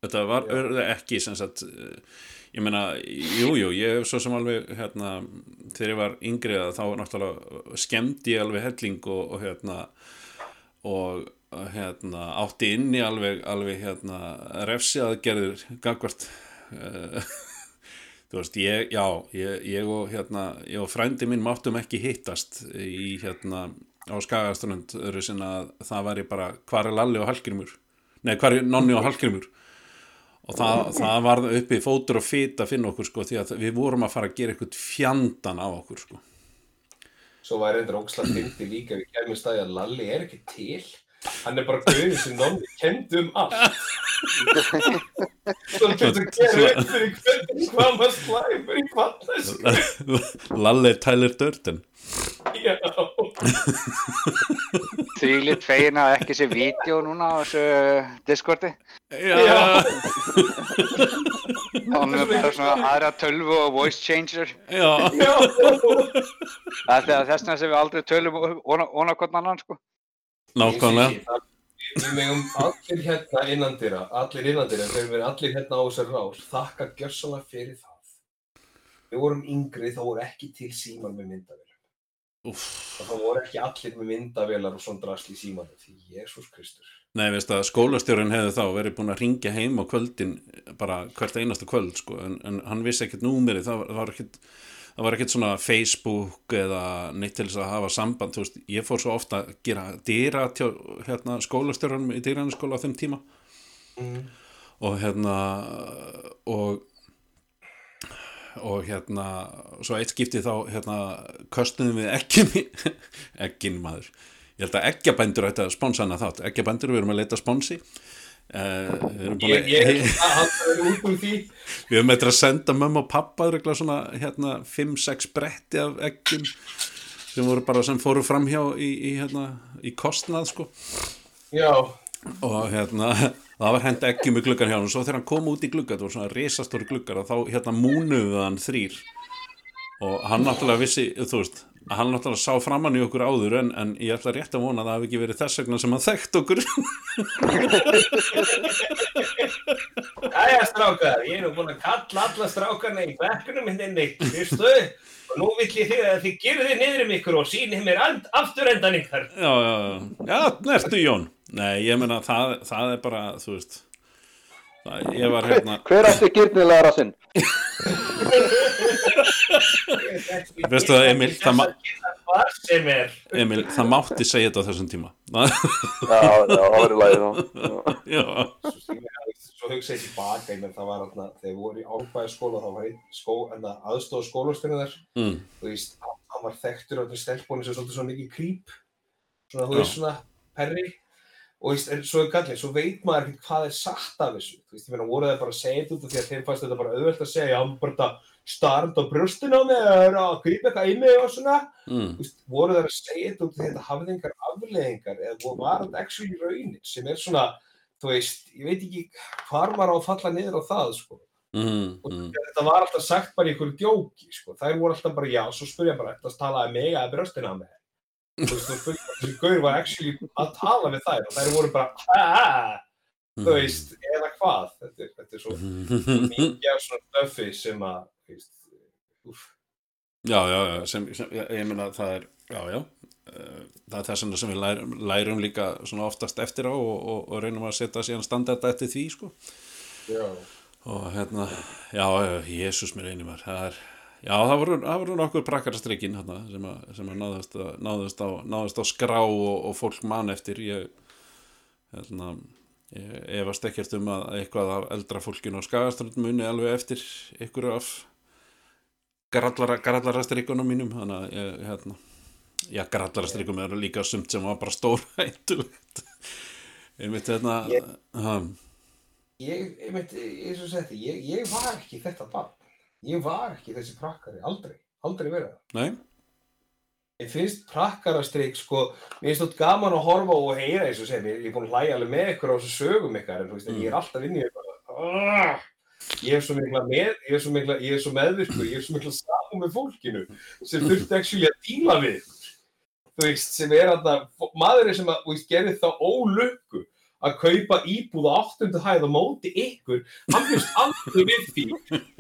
Þetta var, Já. urðu ekki, sem sagt, eh, ég meina, jú, jú, ég svo sem alveg, hérna, þegar ég var yngri að þá náttúrulega skemmdi ég alveg helling og, og hérna, og hérna, átti inni alveg, alveg, hérna, refsiaðgerðir gangvart, uh, þú veist, ég, já, ég, ég og, hérna, ég og frændi minn máttum ekki hittast í, hérna, á Skagaströnd, öðru sinna að það væri bara, hvar er Lalli og Hallgrimur? Nei, hvar er Nonni og Hallgrimur? Og það, það var uppi fótur og fit að finna okkur, sko, því að við vorum að fara að gera eitthvað fjandan á okkur, sko. Svo var reyndar ókslega fyndi líka við kemur staði að Lalli er ekki til. Hann er bara gauðin sem nonni kendi um allt. Svo til að gera upp fyrir hvernig hvað maður slæmur í kvallasku. Lalli er Tyler Durden. Já. Því lit fegin að ekki sé vídeo núna á þessu Discordi. Já, Hún er bara svona aðra tölvu og voice changer. já, Já. Það er þegar þessna sem við aldrei tölum óna hvern annan, sko. Nákvæmlega. Við megum allir hérna innandira, allir innandira, þegar við erum allir hérna á þessar rás, þakka gjörsanlega fyrir það. Við vorum yngri, þá voru ekki til síman með. Og þá voru ekki allir með myndavélar og svona drasl í símanu, því Jésús Kristur. Nei, veist að skólastjórinn hefði þá verið búin að ringja heim á kvöldin bara hvert einasta kvöld, sko, en, en hann vissi ekkert númerið, það var, það var ekkert það var ekkert svona Facebook eða neitt til þess að hafa samband, veist, ég fór svo ofta að gera dýra til hérna, skólastjórunum í dýraniskóla á þeim tíma. Mm. og hérna og og hérna svo eitt skipti þá hérna köstuðum við ekkin ekkin maður. Ég held að eggjabændur ætti að sponsa hana þátt. Eggjabændur, við erum að leita sponsi uh, Ég, ég, að að hann er út úr því. við erum eitthvað að senda mömmu og pappa svona hérna 5-6 bretti af eggjum sem voru bara sem fóru framhjá í, í hérna í kostnað sko. Já, og hérna það var hend eggjum í gluggan hjá hann og svo þegar hann kom út í glugga, það voru svona risastóri gluggar og þá hérna múnuðu hann þrýr og hann náttúrulega vissi, þú veist hann náttúrulega sá framann í okkur áður en, en ég ætla rétt að vona að það hafi ekki verið þess vegna sem hann þekkt okkur Jæja strákar, ég er nú búinn að kalla alla strákarna í bekkunum hérna inni, fyrstu, og nú vill ég þið að þið gerðu þið niður um ykkur og síni mér and, afturendan ykkar. já, já, já, já, nertu Jón nei, ég meina, það, það er bara þú veist það, ég var hérna Hver átti gyrnilega rassinn? Veistu það, Emil, það. Emil, það mátti segja þetta á þessum tíma. Já, já, það var. Já. já, Svo, hugsa ég tilbaka, það var þarna, þegar við vorum í árbæðaskóla, þá var einn skó, en það aðstóð skólastyrinu þar, mm, þú veist, hann var þekktur á þessu stelpunni sem svolítið svona mikið krýp, svona, þú veist, svona perri, og veist, en svo gallið, svo veit maður hvað er sagt af þessu, þú veist, ég meina, voru það bara að segja þetta út af því að þeim fannst þetta bara auðvelt að segja, já, bara þetta starnd á brjóstinu á mig, að krýpa eitthvað í mig og svona, mm, þú veist, voru það að segja þetta út þetta hafði engar afleðingar, eða voru- var þetta actually raunin, sem er svona, þú veist, ég veit ekki hvar maður á að falla niður á það, sko. mm, Og mm, þetta var alltaf sagt bara í einhverju djóki, sko. Þær voru alltaf bara, já, svo spurði ég bara, þetta talaði mig að brjóstina á mig. Þú veist, þú spurði, þessi gaur var actually að tala við þær og þær voru bara, ha, þú veist, eða hvað. Þetta er, þetta er svo mikið af svona stöfi sem að, veist, úf. Já, já, sem, sem ég, meina það er, já, já, eh, það er vegna sem við lærum, lærum líka svona oftast eftir á og, og, og reynum að setja síðan standarda eftir því, sko. Já. Og hérna, já, Jésús mér einu maður, það er, já, það voru, það voru nokkur prakkarastrykkin hérna sem að, sem að náðast, náðast, á, náðast á skrá og, og fólk man eftir, ég, hérna, ég efast ekkert um að eitthvað af eldra fólkinu á skagaströnd muni alveg eftir ykkur af grallara, grallarastrykkunum mínum, þannig að ég, hérna, já, grallarastrykkum eru líka sumt sem var bara stór hættulegt. Einmitt, hérna, Ég- ha, Ég, myndi, eins og setti, ég, ég var ekki þetta barn. Ég var ekki þessi prakkari, aldrei, aldrei verið það. nei, Ég finnst prakkarastrik, sko, mér finnst þetta gaman að horfa og heyra eins og segja, ég er búin að hlæja alveg með ykkur á þessu sögum ykkar, en þú veist, en ég er alltaf inn í ykkur, ég er svo mikla með, ég er svo mikla, ég er svo meðvirkur, ég er svo mikla saman með fólkinu sem þurfti actually að díla við. Þú veist, sem er að maður er sem að, þú veist, gerir þá ólöku að kaupa íbúð á áttundu hæð á móti ykkur, hann fyrst aldrei við því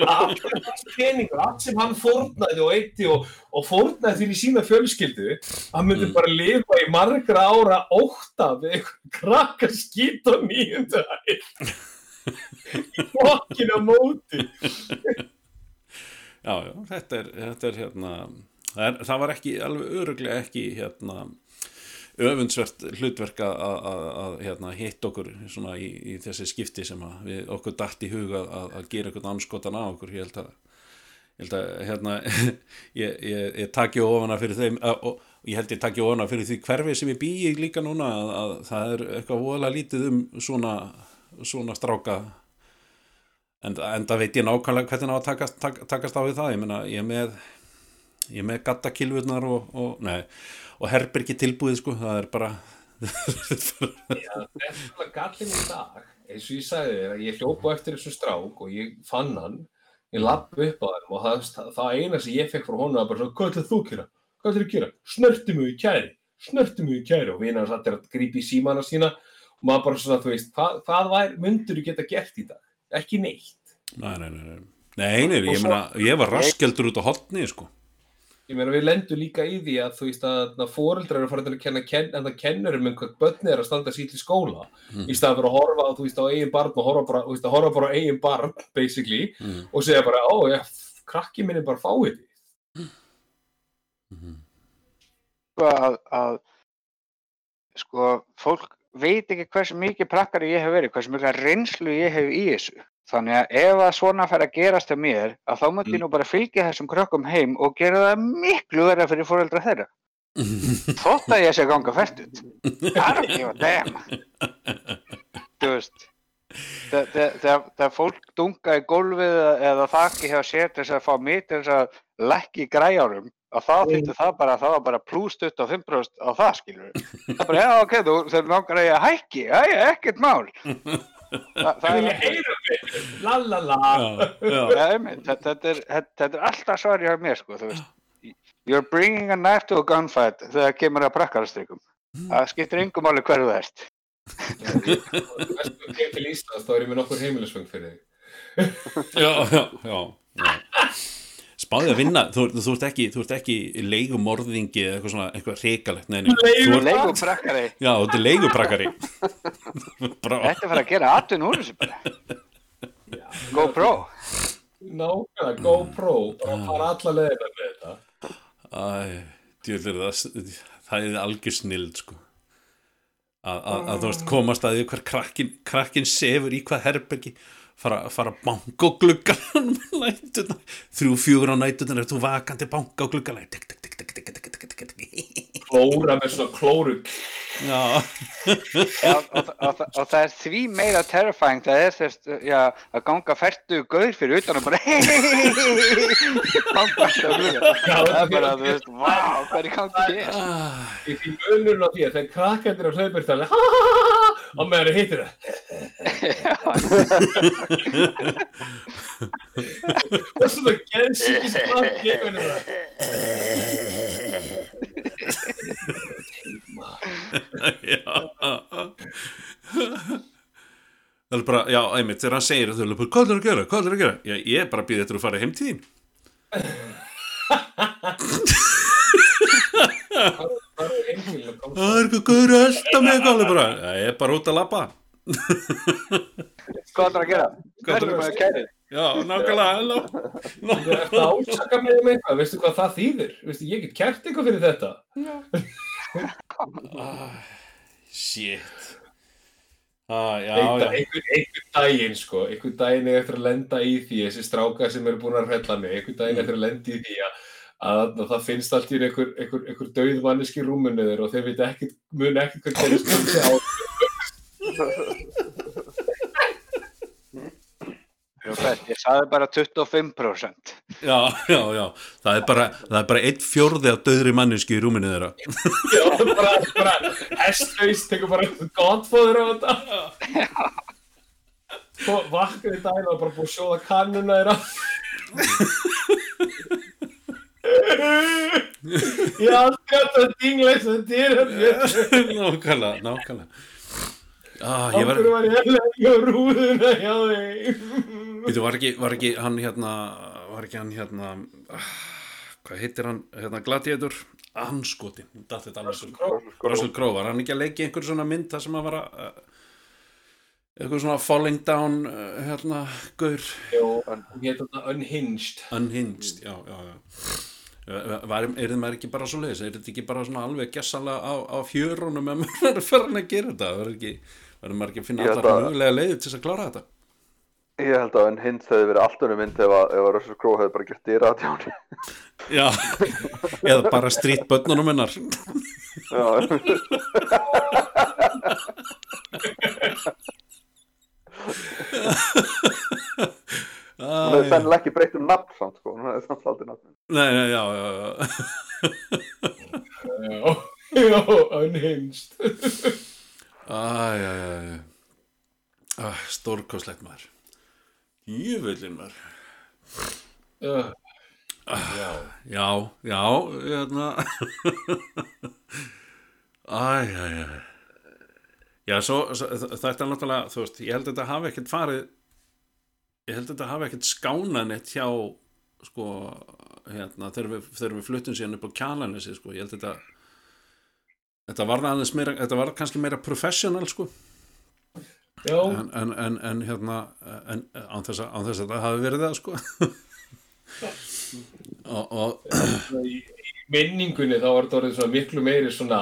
að hans peningur, allt sem hann fórnaði og eitti og, og fórnaði fyrir sína fjölskyldu, hann myndi Mm. bara lifa í margra ára óta við ykkur krakka skýt á nýjundu hæð á móti. Já, já, þetta er, þetta er hérna, það, er, það var ekki, alveg öruglega ekki hérna öfundsvert hlutverk að, hérna, hitt okkur í, í þessi skipti sem við okkur dætt í huga að, gera eitthvað anskotan á okkur, ég held að ég hérna ég, ég, ég taki ofana fyrir þeim að, og ég held ég taki ofana fyrir því hverfi sem ég býi líka núna að, að það er eitthvað voðalega lítið um svona, svona stráka. En, en það veit ég nákvæmlega hvernig á að takast, tak, takast á við það. Ég meina ég er með ég er með gattakilvurnar og, og, nei, og herbergi tilbúið sko. Það er bara Já, þetta er gallin í dag, eins og ég sagði þér að ég hljópa eftir þessu strák og ég fann hann, ég lappi upp á hann og það, það eina sem ég fekk frá honum var bara svona, hvað ætlaðu þú að gera? Hvað ætlaðu að gera? Snörtu mig í kæri, snörtu mig í kæri. Og vinnar satt er að grípa í símana sína og maður bara svona, þú veist, hvað, hvað var, myndur þú geta gert í dag? Ekki neitt. nei, nei, nei, nei, nei, nei ég, meina, ég var raskjaldur út á hotni sko Ég meina við lendum líka í því að þú veist að fóreldrar eru farin til að kenna ken, en það kennurum um hvað börni er að standa sér til skóla Mm. í staðan fyrir að horfa þú veist, á eigin barn og horfa bara, þú veist, að horfa bara á eigin barn basically mm. og segja bara, ó já, krakki minn er bara fáið því. Mm. sko að, að sko fólk veit ekki hversu mikið prakkari ég hef verið, hversu mikið reynslu ég hef í þessu. Þannig að ef að svona fær að gerast hjá mér, að þá myndi ég nú bara fylgja þessum krökkum heim og gera það miklu verða fyrir fóreldra þeirra. Þótt að ég sé að ganga fært út. I don't give a damn. Þú veist, þe- þe- þegar fólk dunga í gólfið eða- þakki hjá sér til þess að fá mig til þess að lækki græjárum, að þá þýttu það bara, það var bara pluss 25% á það, skilur. Það er bara, já, ok, þú, langar að ég hækki, já, já, ekkert mál. Þa, það Það er er heyra mig, la la la. já, já, Já, einmitt, þetta, þetta, er, er alltaf svari hjá mér, sko, þú veist. You're bringing a knife to a gunfight þegar kemur að prakkarastrikum. Það skiptir yngum máli hverju það Íslands, þá er ég með nokkur heimilisfeng fyrir þig. já, já, já, já. spáði að vinna þú, þú, ekki, þú ert ekki leigumorðingi eða eitthvað svona, eitthvað reikalegt nei, nei, þú ert, Leigu prakkari, já, þú ert leiguprakari bara, þetta er fara að gera atun úr þessu bara. GoPro. Nákvæmlega, GoPro, bara fara alla leðina með þetta. æ, djúlir það það er algjör snild sko að, að, að þú veist komast að því hver krakkin, krakkin sefur í hvað herbergi fara, fara að banka og glugga þrjú fjögur á nættunar er þú vakandi banka og glugga klóra með svona klóru. Já. Og það er því meira terrifying það er þess að ganga færtu gauður fyrir utan og bara banka það er bara þú veist hvað er í gangi þér ah. í munum á því að það er krakkendur á hlaupur það er og meðan þeir hittir það. Og svona geðsíkist krakk gefur það. það er bara, já, einmitt, þegar hann segir það er bara, hvað er að gera, hvað er að gera ég, ég er bara að býða þetta að fara heim þín Það er það er eitthvað gaur að elda mig eitthvað bara, ég er bara út að labba hvað er að gera? Hvað er er að gera? já, nákvæmlega, Þú ert að ásaka mig um eitthvað, veistu hvað það þýðir? Veistu, ég get kert eitthvað fyrir þetta. shit ah, já, já einhver, einhver daginn, sko, einhver daginn er eftir að lenda í því, þessi strákar sem eru búin að hrella mig, einhver daginn eftir að lenda í því að, að, að það finnst allt í einhver, einhver, einhver dauð manneski þeir og þeir veit ekki, mun ekki hvað gerist um sig á. Ég sagði bara 25% já, já, já, það er bara það er bara einn fjórði af döðri manneski í rúminu þeirra Já, bara, bara, hestlaus, tekur bara godfóður á þetta. Svo vaknaði daginn og bara búið að sjóða kannuna þeirra. Ég aldrei átt að dingla og þetta er nákvæmlega, nákvæmlega. Ah, ég var, var ég að leggja rúðuna hjá þig. veitu, var ekki, var ekki hann hérna, var ekki hann hérna ah, hvað heitir hann, hérna Gladiator? Anskoti, datt þetta alveg svo Russell Crowe, var hann ekki að leggja einhver svona mynd þar sem að vara uh, eitthvað svona falling down uh, hérna, gaur? Jó, ég heit þetta unhinged. unhinged, já, já, já Var, er þið maður ekki bara svo leiðis er þetta ekki bara svona alveg gessanlega á, á fjörunum ef maður er farin að gera þetta? Verður verður maður ekki að finna að- mögulega leiðir til þess að klára þetta? Ég held að en hins hefði verið allt önnum mynd ef að, ef að Russell Crowe hefði bara gert dýra að tjáni. já, eða bara strýtt börnunum hennar. Já, hún hefði sennilega ekki breytt um nafn samt, sko. Hún hefði samt aldrei nafn. nei, nei, já, já, já Já, já, unhinged. Æ, já, já, já Æ, stórkoslegt maður Jöfullin maður Já, já. Já, já, hérna Æ, já, já Já, svo, svo þetta er náttúrulega, þú veist, ég held að þetta hafi ekkert farið ég held að þetta hafi ekkert skánað neitt hjá sko, hérna, þegar við, þegar við fluttum síðan upp á kjalanessi, sko, ég held að þetta þetta var aðeins meira, þetta var kannski meira professional, sko. En, en, en, en hérna en, án, þess án þess að það hafi verið það, sko. Og, og í, í minningunni þá var þetta orðið svona miklu meiri svona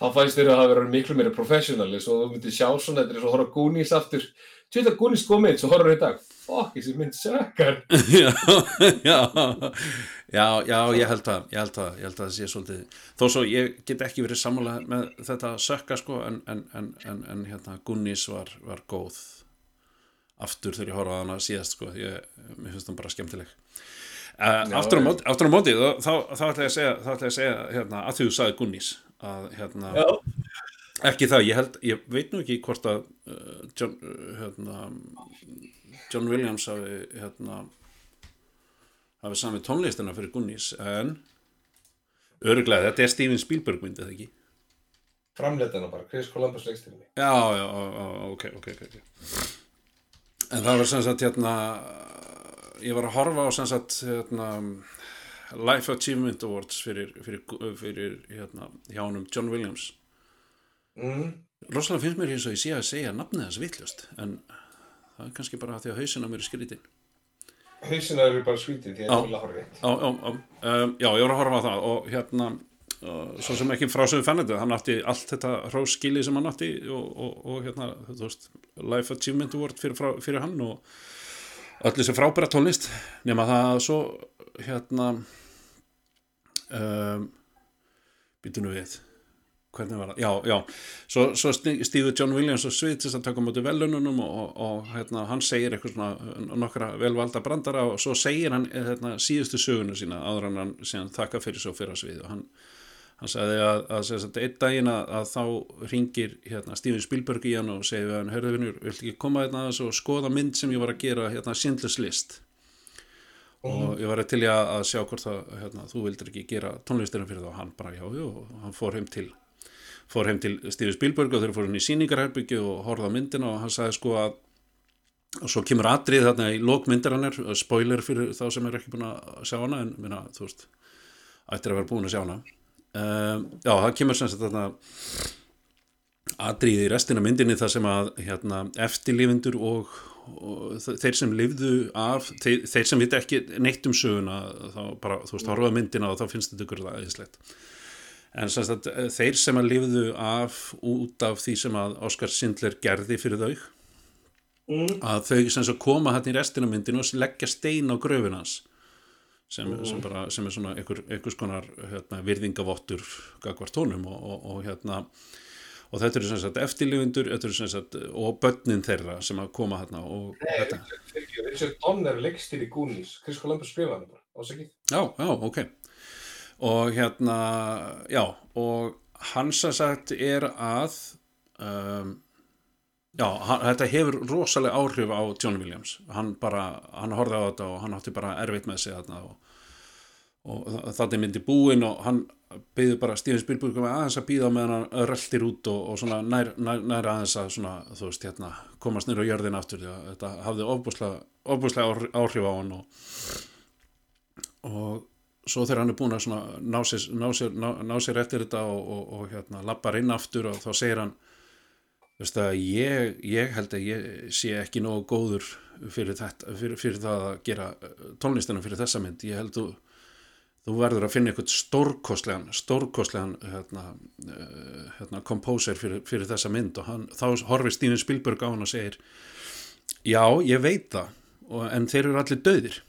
þá fæst þér að það verið miklu meiri professionalis og þú myndir sjá svona þetta er svo að horfa Goonies aftur tjóta Goonies góð mynd, svo horfður í dag. Fokk, þessi mynd sökkar. Já, já, já, já, ég held það, ég held að það sé svolítið, þó svo ég get ekki verið sammála með þetta sökka sko, en, en, en, en, en hérna Gunnis var, var góð aftur þegar ég horfaði á hana síðast sko, ég, mér finnst það bara skemmtileg. Uh, aftur, á móti, aftur á móti, þá, þá, þá ætla ég að segja, þá ætla ég að segja, hérna, að þú sagði Gunnis, að hérna, Já, ekki það, ég held, ég veit nú ekki hvort að uh, John, uh, hérna, John Williams hafi, hérna, hafi samið tónlistina fyrir Gunnis, en öruglega, þetta er Steven Spielberg myndið það ekki? framleitana bara, Chris Columbus leikstilni Já, já, ok, ok, ok, ok. En það var sem sagt, hérna, ég var að horfa á sem sagt, hérna, Life Achievement Awards fyrir, fyrir, fyrir hérna, hjá honum John Williams. Mm. Rosalega finnst mér eins og ég sé að segja nafnið þess vittlust, en það er kannski bara því að hausinn á mér er skrítinn. hausina eru bara svítið því að það er horfið Já, ég var að horfa á það og hérna, uh, svo sem ekki frá sem við fannum þetta, hann átti allt þetta hróskili sem hann átti og, og, og hérna, þú veist, Life Achievement Award fyrir, frá, fyrir hann og öll þessi frábæra tónlist. Nema það svo, hérna, um, býtu nú við, hvernig var það, já, já, svo, svo stíður John Williams og svið til að taka móti velununum og, og, og hérna, hann segir eitthvað svona nokkra velvalda brandara og svo segir hann hérna, síðustu sögunu sína áður en hann síðan þakka fyrir svo fyrir að svið. Og hann, hann sagði að, að, að, að einn daginn að, að þá ringir hérna, Steven Spielberg í hann og segir hann, hörðu vinnur, viltu ekki koma hérna aðeins og skoða mynd sem ég var að gera hérna Schindler's List? Og ég var til í að, að sjá hvort að hérna, þú vildir ekki gera tónlistina fyrir það og hann bara já, já, hann fór heim til fór heim til Steven Spielberg og þeir fór hann í síningarherbyggju og horfði á myndina og hann sagði sko að og svo kemur atrið þarna í lókmyndir hann er spoiler fyrir þá sem er ekki búin að sjá hana en minna, þú veist ættir að vera búin að sjá hana. Um, já, það kemur sem sagt þarna atrið í restina myndinni þar sem að hérna, eftirlifindur og, og þeir sem lifðu af þeir, þeir sem vita ekki neitt um söguna þá bara, þú veist, horfaða myndina og þá finnst þetta ykkur það eðislegt en sem sagt, þeir sem að lifðu af út af því sem að Óskar Sindler gerði fyrir þau mm. að þau sem sagt koma hann í restina myndinu og leggja stein á gröfin hans sem, sem, bara, sem er svona einhver, einhvers konar hérna, virðingavottur gagvart tónum og, og, og hérna og þetta eru sem sagt eftirlifundur þetta sagt og börnin þeirra sem að koma hérna og þetta Fyrirgefðu, Richard Donner er leikstil í Goonies. Chris Columbus skrifaði hann bara, ásakið Já, já, ok og hérna, já og hann sem sagt er að um, Já, hann, þetta hefur rosalega áhrif á John Williams. Hann bara, hann horfði á þetta og hann átti bara erfitt með sig þarna og, og er myndi búinn og hann byggði bara Steven Spielberg um aðeins að býða meðan hann röltir út og, og svona nær, nær, nær aðeins að svona, veist, hérna, komast nýra á jörðin aftur að þetta hafði ofbúslega áhrif á hann og, og svo þegar hann er búin að ná sér, ná sér, ná, ná sér eftir þetta og, og hérna lappar inn aftur og þá segir hann ég, ég held að ég sé ekki nógu góður fyrir, þetta, fyrir, fyrir það að gera tónlistina fyrir þessa mynd, ég held að þú verður að finna eitthvað stórkostlegan stórkostlegan hérna, uh, hérna, kompóser fyrir, fyrir þessa mynd. Og hann, þá horfið Stífin Spilberg á hann og segir já, ég veit það og, en þeir eru allir döðir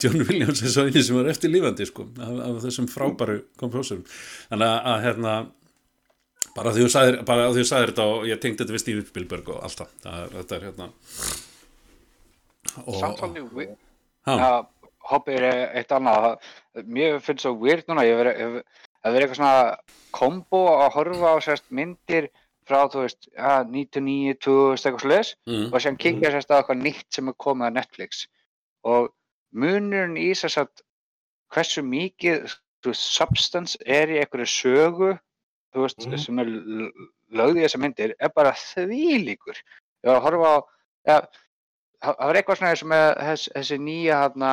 John Williams er svo eini sem var eftir lífandi sko, af, af þessum frábæru kompóserum þannig að, að hérna bara því þú sagðir, sagðir þetta og ég tengdi þetta við Steve Spielberg og allt það, þetta er hérna hoppið er eitt annað. Mér finnst það weird núna ég hef verið eitthvað svona kombo að horfa á sérst myndir frá þú veist ja, 99, 2000 eitthvað sluðis mm. og sem kikja sérst á eitthvað nýtt sem er komið á Netflix. Og munurinn í þess að hversu mikið veist, substance er í einhverju sögu þú veist, mm. sem er lögðið í þessa myndir er bara þvílíkur. Ég var að horfa á ja, það var eitthvað svona sem þess, þessi nýja hana,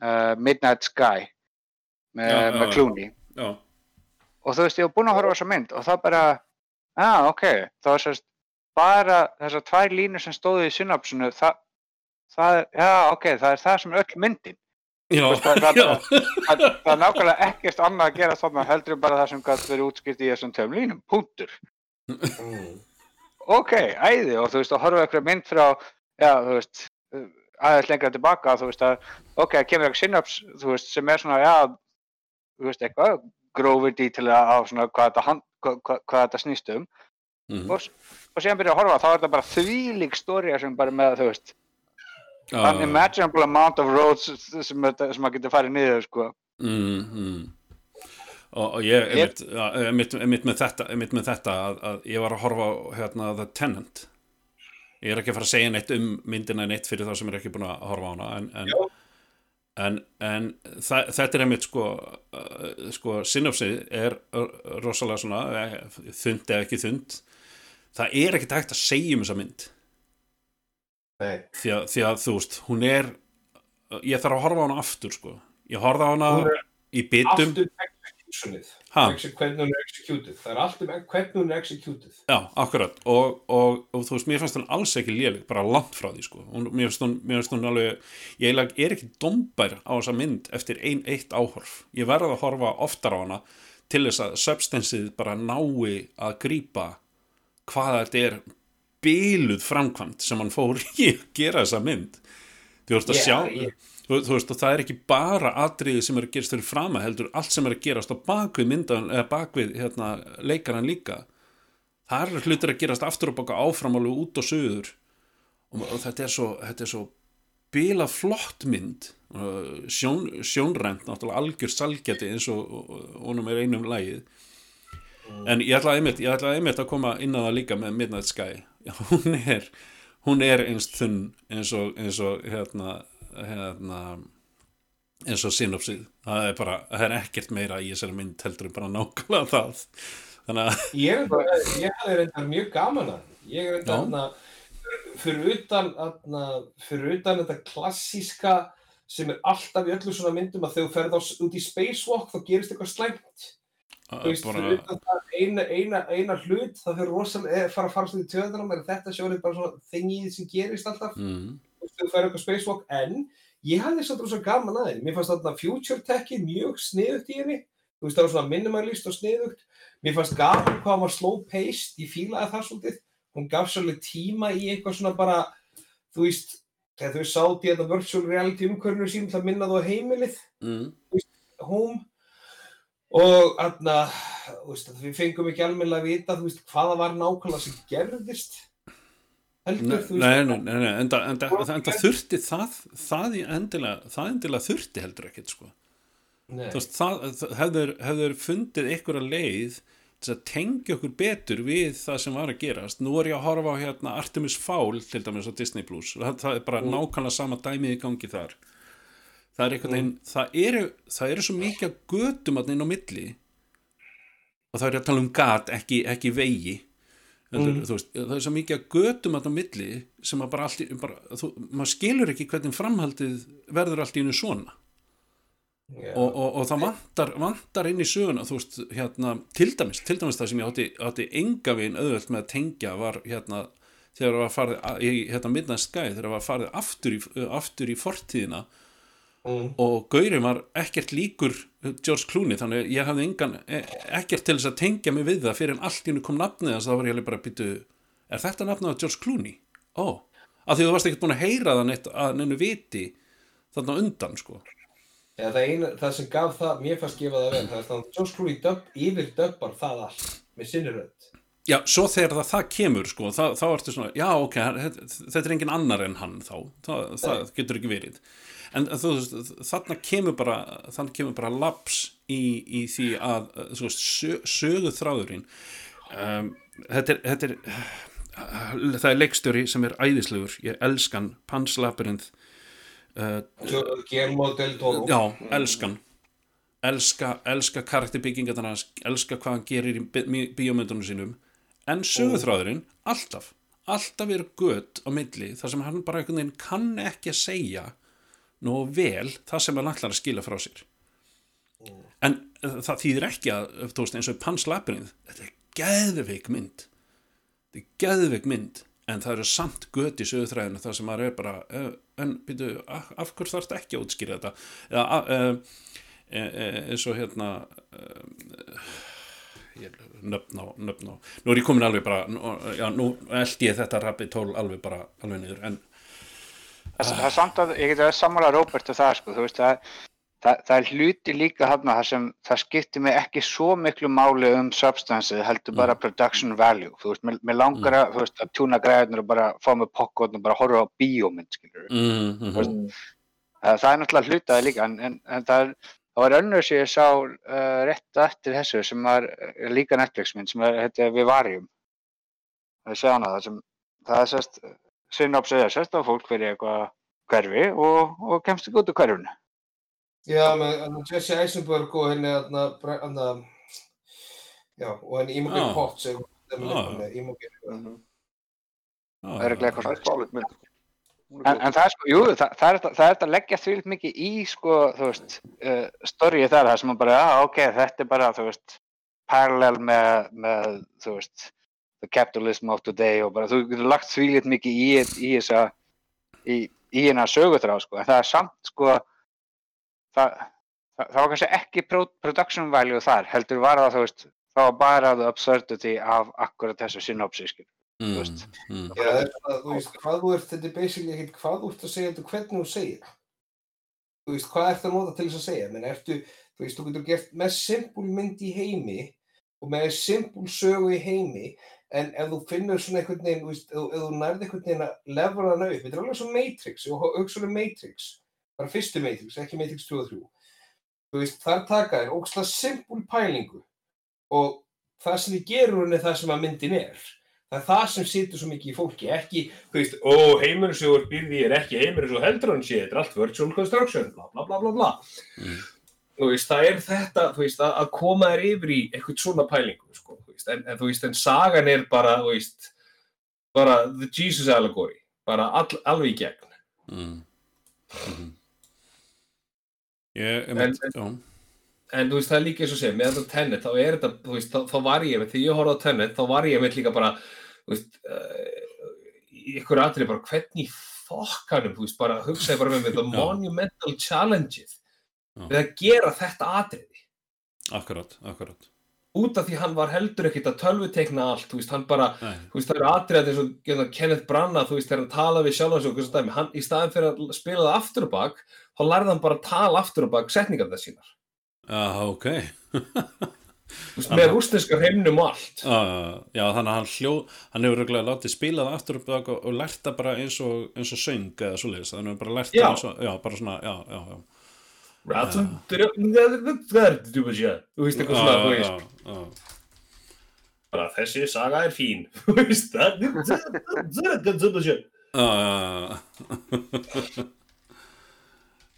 uh, Midnight Sky með, Já, með já, Clooney já, og þú veist, ég var búinn að horfa á þessa mynd og það bara, ah, ok það var sérst bara þessar tvær línur sem stóðu í synapsinu það, það er, já, ok, það er það sem er öll myndin já, það, það, já. það, það er nákvæmlega ekkert annað að gera þarna heldur en bara það sem gæti verið útskipt í þessum tveim línum, punktur Mm. ok, æði og þú veist, að horfa eitthvað mynd frá já, þú veist, uh, aðeins lengra tilbaka, þú veist að, ok, kemur eitthvað synaps, þú veist, sem er svona, já þú veist, eitthvað, grófur dítilega á svona hvað þetta, hand, hvað, hvað, hvað þetta snýst um. Mhm. og, og síðan byrja að horfa, þá er þetta bara þvílík stória sem bara með, þú veist Já, unimaginable amount of roads sem, maður getur farið niður, sko. Mm, mm. og, og ég einmitt með þetta, með þetta að, að ég var að horfa hérna, The Tenant. Ég er ekki að fara að segja neitt um myndina neitt fyrir þá sem er ekki búin að horfa á hana en, en, en, en þetta er einmitt sko, uh, sko synopsið er rosalega svona eh, þund eða ekki þund. Það er ekkert hægt að segja um þessa mynd. Því að, því að þú veist, hún er ég þarf að horfa á hana aftur sko. Ég horfa á hana í bitum. allt um executionið. Hvernig hún er executed. Það er allt um hvernig hún er executed. Já, akkurat. Og, og, og þú veist, mér fannst hún alls ekki léleg bara langt frá því, sko. Hún, mér, fannst hún, mér fannst hún alveg, ég er ekki dombær á þessa mynd eftir ein eitt áhorf. Ég verði að horfa oftar á hana til þess að substansið bara nái að grípa hvað þetta er bíluð framkvæmt sem hann fór í að gera þessa mynd. Þú veist að Já, sjá ég- þú, þú veist það er ekki bara atriði sem er að gerast fyrir frama heldur allt sem er að gerast á bakvið myndan eða bakvið hérna, leikaran líka. Það er hlutir að gerast aftur og baka áfram alveg út og söður og, og þetta er svo, svo bila flott mynd sjón, sjónrænt náttúrulega algjör salgjati eins og honum er einum lagið. En ég ætla einmitt, ég ætla einmitt að koma inn á það líka með Midnight Sky. Hún er hún er eins þunn eins og, eins og hérna, hérna eins og synopsið. Það er bara, það er ekkert meira í þessari mynd heldur en bara nákvæmlega það. Þannig að ég, er bara, ég hafði reyndar mjög gaman að ég er reyndar Já. þarna fyrir utan, þarna, fyrir utan þetta klassíska sem er alltaf í öllu svona myndum að þegar þú ferð á, út í spacewalk þá gerist eitthvað slæmt. Þú veist, bara, fyrir utan það eina, eina, eina hlut það fyrir rosalega, er fara að fara svona í töðunum en þetta sjórið bara svona þingið sem gerist alltaf, mm, þú veist, þú færi eitthvað spacewalk en ég hafði samt rosa gaman að því mér fannst þarna future techi mjög sniðugt í henni, þú veist það var svona minimalist og sniðugt, mér fannst gaman hvað hann var slow paced, ég fílaði það svolítið. Hún gaf svolítið tíma í eitthvað svona bara, þú veist þegar þau sátt í þetta virtual reality umhverfinu sín til að minna þú á heimilið. Mm, home. Og aðna, veist, við fengum ekki almennilega að vita þú veist, hvaða var nákvæmlega sem gerðist heldur þú nei, nei, nei, enda, enda, enda þurfti það það endilega, það endilega þurfti heldur ekkert sko. Veist, það, það hefur, hefur fundið einhverja leið til að tengja okkur betur við það sem var að gerast. Nú er ég að horfa á hérna Artemis Fowl til dæmis á Disney Plus. Það, það er bara nákvæmlega sama dæmið í gangi þar. Það er einhvern veginn það eru, það eru svo mikið af götum að inn á milli. Og það er að tala um gat, ekki, ekki vegi þú veist, það er svo mikið að götum að á milli sem að bara allt bara, þú, maður skilur ekki hvernig framhaldið verður allt í einu svona Já. og, og, og það vantar, vantar inn í söguna þú veist, hérna, til dæmis til dæmis það sem ég átti, átti enga veginn auðvöld með að tengja var hérna þegar það var farið í hérna Midnight Sky þegar það var farið aftur í, aftur í fortíðina Mm. og Gauri var ekkert líkur George Clooney þannig ég hafði engan e- ekkert til þess að tengja mig við það fyrir en allt í hennu kom nafnið þess að það var ég alveg bara að byttu er þetta nafnið á George Clooney? Ó, af því þú varst ekkert búin að heyra það neitt að neinu viti þarna undan sko Já, það, eina, það sem gaf það, mér fannst gefa það vel, það er þannig að Josh Clooney dub, yfir dubbar það allt með sinni rödd. Já, svo þegar það, það kemur sko, þá ertu svona, já ok, þetta er engin annar en hann þá, það, það getur ekki verið. En þú veist, þarna kemur bara, þarna kemur bara laps í, í því að, þú veist, sö, sögu þráðurinn. Um, þetta er, þetta er, það er leikstjóri sem er æðislegur, ég elskan, Pans Labyrinth, Toro. já, elskan elska, elska karakterbyggingarnar hans elska hvað hann gerir í bí- bíómyndunum sínum en sögurþráðurinn alltaf, alltaf eru gött á milli þar sem hann bara einhvern veginn kann ekki að segja nógu vel það sem hann ætlar að skila frá sér. En uh, það þýðir ekki að þú veist eins og Pans Labyrinth þetta er geðveik mynd. Þetta er geðveik mynd en það eru samt gött í sögurþræðinu þar sem maður er bara uh, en býtu, af, af hvers þarf þetta ekki að útskýra þetta? Eða uh, eins og hérna uh, nöfn á, nöfn á. Nú er ég komin alveg bara nú, já, nú eldi ég þetta rabbit hole alveg bara alveg niður en Það, það er samt að, ég geti að sammála Róbert og það, sko, þú veist, það, það, það er hluti líka þarna þar sem það skiptir mig ekki svo miklu máli um substansið, heldur bara production value, þú veist, mér, langar að, þú veist, að tjúna græðunar og bara fá mig pokkotn og bara horfa á bíómynd, skilur mm, mm, mm. það er náttúrulega hlutaði líka, en, en, en það, er, það var önnur sem ég sá uh, rétt eftir þessu sem var líka Netflix mynd sem er, þetta er Vivarium, það sé hana, það sem, það er sérst, synopsið er sérst að fólk fyrir eitthvað hverfi og, og kemst ekki út úr hverfinu. Já, með Jesse Eisenberg og henni þarna, já, og henni Imogen Ah. Pott sem það með Ah. Imogen. Já, Það er ekki eitthvað er spáleitt mynd. Er En, en það er sko, jú, það, það er þetta- er að leggja því mikið í, sko, þú veist, uh, storyið þar, það sem að bara, já, ok, þetta er bara, þú veist, parallel með, með, þú veist, the capitalism of today og bara, þú getur lagt því mikið í, í þessa, í, í hérna söguþrá, sko, en það er samt, sko, það, það, það var kannski ekki pro, production value þar, heldur var það, þú veist, það var bara the absurdity af akkurat þessu synopsis, skil. mm, veist. mm, Já, þetta, þú veist, hvað þú ert, þetta er basically ekkert hvað þú ert að segja, þetta er hvernig þú segir. Þú veist, hvað ert að nota til þess að segja, menn ertu, þú veist, þú getur gert með simpul mynd í heimi og með simpul sögu í heimi, en ef þú finnur svona einhvern veginn, veist, ef, ef þú nærði einhvern veginn að levra hana upp, þetta er alveg svo Matrix, og um Matrix, bara fyrstu Matrix, ekki Matrix 2 og 3. Þú veist, þar taka þér ógslag simpul pælingu og það sem þið gerur henni það sem að myndin er. Það er það sem situr svo mikið í fólki, ekki, þú veist, ó, ert býrði er ekki heimurinn svo heldur hann sé, þetta er allt virtual construction, bla bla bla bla bla. Mm. Þú veist, það er þetta, þú veist, að, að koma þér yfir í eitthvað svona pælingu, sko, þú veist, en, en þú veist, en sagan er bara, þú veist, bara the Jesus allegory, bara all, alveg í gegn. mm, mm. ég, En- en, já, En þú veist, það er líka eins og segja, með þetta Tenet, þá er þetta, þú veist, þá, þá var ég þegar ég horfði á Tenet, þá var ég með líka bara, þú veist, uh, í ykkur atrið bara, hvernig fokkanum, þú veist, bara hugsaði bara með Já. monumental challenges, Já. Við að gera þetta atriði, akkurat, akkurat. Út af því hann var heldur ekkit að tölvutekna allt, þú veist, hann bara, þú veist, það eru atriðið eins og hérna, Kenneth Branagh, þú veist, þegar hann talaði við sjálf hans og hversu dæmi, hann, í staðin fyrir að spila það aftur og bak, þá lærði hann bara að tala aftur og bak setningar þess sínar, já, ok. Þú veist, með rústinskar heimnum og allt. Uh, já, þannig að hann hljó, hann hefur reglega látið spila það aftur upp og, og lært það bara eins og, eins og söng eða svoleiðis, þannig að hann bara lært það eins og, já, bara svona, já, já, já. Ratum, þú veist eitthvað svona, þú bara þessi saga er fín, þú veist, það er, Já, já, já.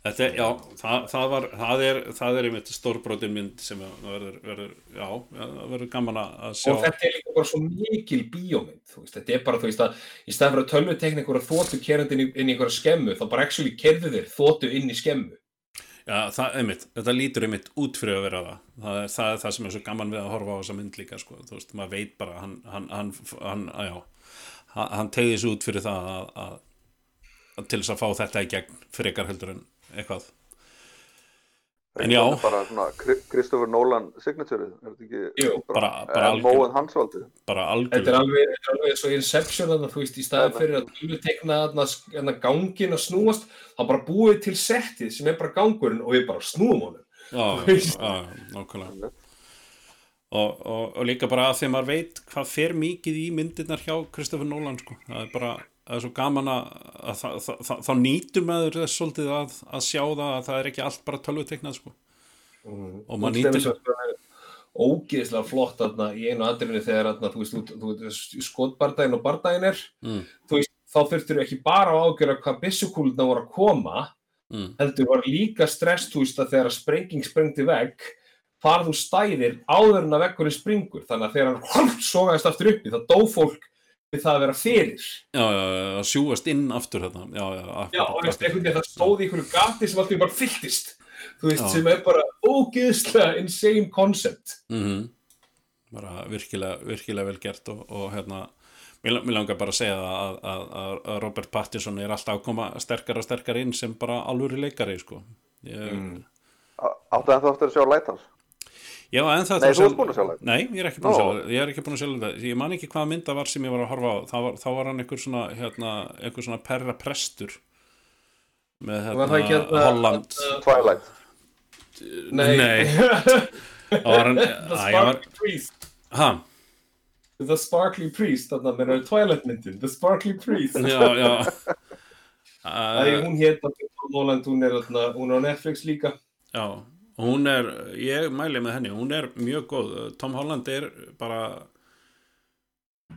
Þetta er, já, það, það var, það er, það er einmitt stórbrotin mynd sem verður, verður, já, verður gaman að sjá. og þetta er líka bara svo mikil bíómynd, þú veist, þetta er bara, þú veist, að í staðan fyrir að tölvu tekna einhverja þóttu kerandi inn í, inn í einhverja skemmu, þá bara actually kerðu þér þóttu inn í skemmu. Já, það, einmitt, þetta lítur einmitt út fyrir að vera það. Það er það, er það sem er svo gaman við að horfa á þessa mynd líka, sko. Þú veist, maður veit bara, hann, hann, hann, hann að já, hann, tegði svo út fyrir það að, að, að til þess að fá þetta í gegn frekar heldur en eitthvað. En já, Bara svona Kri- Christopher Nolan signature, er þetta ekki? Jú, bara, bara, Bara algjör, Móen Hansvaldi. bara Þetta er alveg, þetta er alveg svo Inception þarna, þú veist, í staðan fyrir að tölvu tekna þarna, þarna gangin að snúast, þá bara búið til settið sem er bara gangurinn og við bara snúum honum. Já, já, nákvæmlega. Og, og, og líka bara að því að maður veit hvað fer mikið í myndirnar hjá Kristoffer Nolan, sko. Það er bara, það er svo gaman að, þá nýtur maður þess svolítið að, að sjá það að það er ekki allt bara tölvuteknað, sko. Og maður er ógeðslega flott þarna í einu andrinu þegar þarna, þú veist, þú, þú veist, skotbardaginn og bardaginn er, Mm. veist, þá þurftur ekki bara að ágjöra hvað byssukúluna voru að koma, mm, heldur var líka stress, þú veist, að þegar sprenging sprengdi vegg, hvar þú stæðir áður en að veggurinn springur, þannig að þegar hann sogaðist aftur uppi, þá dó fólk við það að vera fyrir. já, já, já, að sjúast inn aftur þetta. Já, já, Já, og veist, einhvern veginn það stóði í einhverju gati sem alltaf bara fylltist, þú veist, Já. sem er bara ógeðslega insane concept. Mhm. bara virkilega, virkilega vel gert og, og hérna mér, langar bara að segja að, að, að, að Robert Pattinson er alltaf að koma sterkar og sterkar inn sem bara alvöru leikari sko. ég, Mm. Áttu það eftir að sjá Lighthouse? Já, en það Nei, þú ert búin að sjá það? Nei, ég er ekki búin að Nó. sjá það. Ég er ekki búin að sjá það. Ég man ekki hvaða mynda var sem ég var að horfa á. Þá var, þá var hann einhver svona, hérna, einhver svona perra prestur með það hérna, hérna- Holland. Twilight. Nei, Nei. Þá var hann The Æ, ég var, Sparkly Priest. Ha, The Sparkly Priest, þarna með það Twilight myndin The Sparkly Priest. Já, já. Það er hún Nóland, hún er, er á Netflix líka. Já, hún er, ég mæli með henni, hún er mjög góð. Tom Holland er bara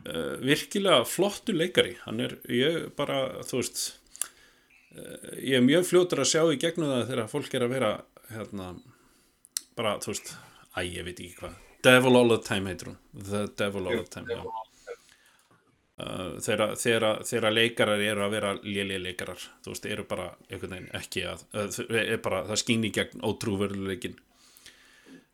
uh, virkilega flottu leikari. Hann er, ég bara, þú veist, uh, ég er mjög fljótur að sjá í gegnum það þegar fólk er að vera, hérna, bara, þú veist, æ, ég veit ekki hvað. Devil All the Time heitir hún. The Devil All the Time, já. Uh, þegar, þegar, þegar leikarar eru að vera léli leikarar, þú veist, eru bara einhvern veginn ekki að, að er bara, það skýn í gegn ótrúveruleikin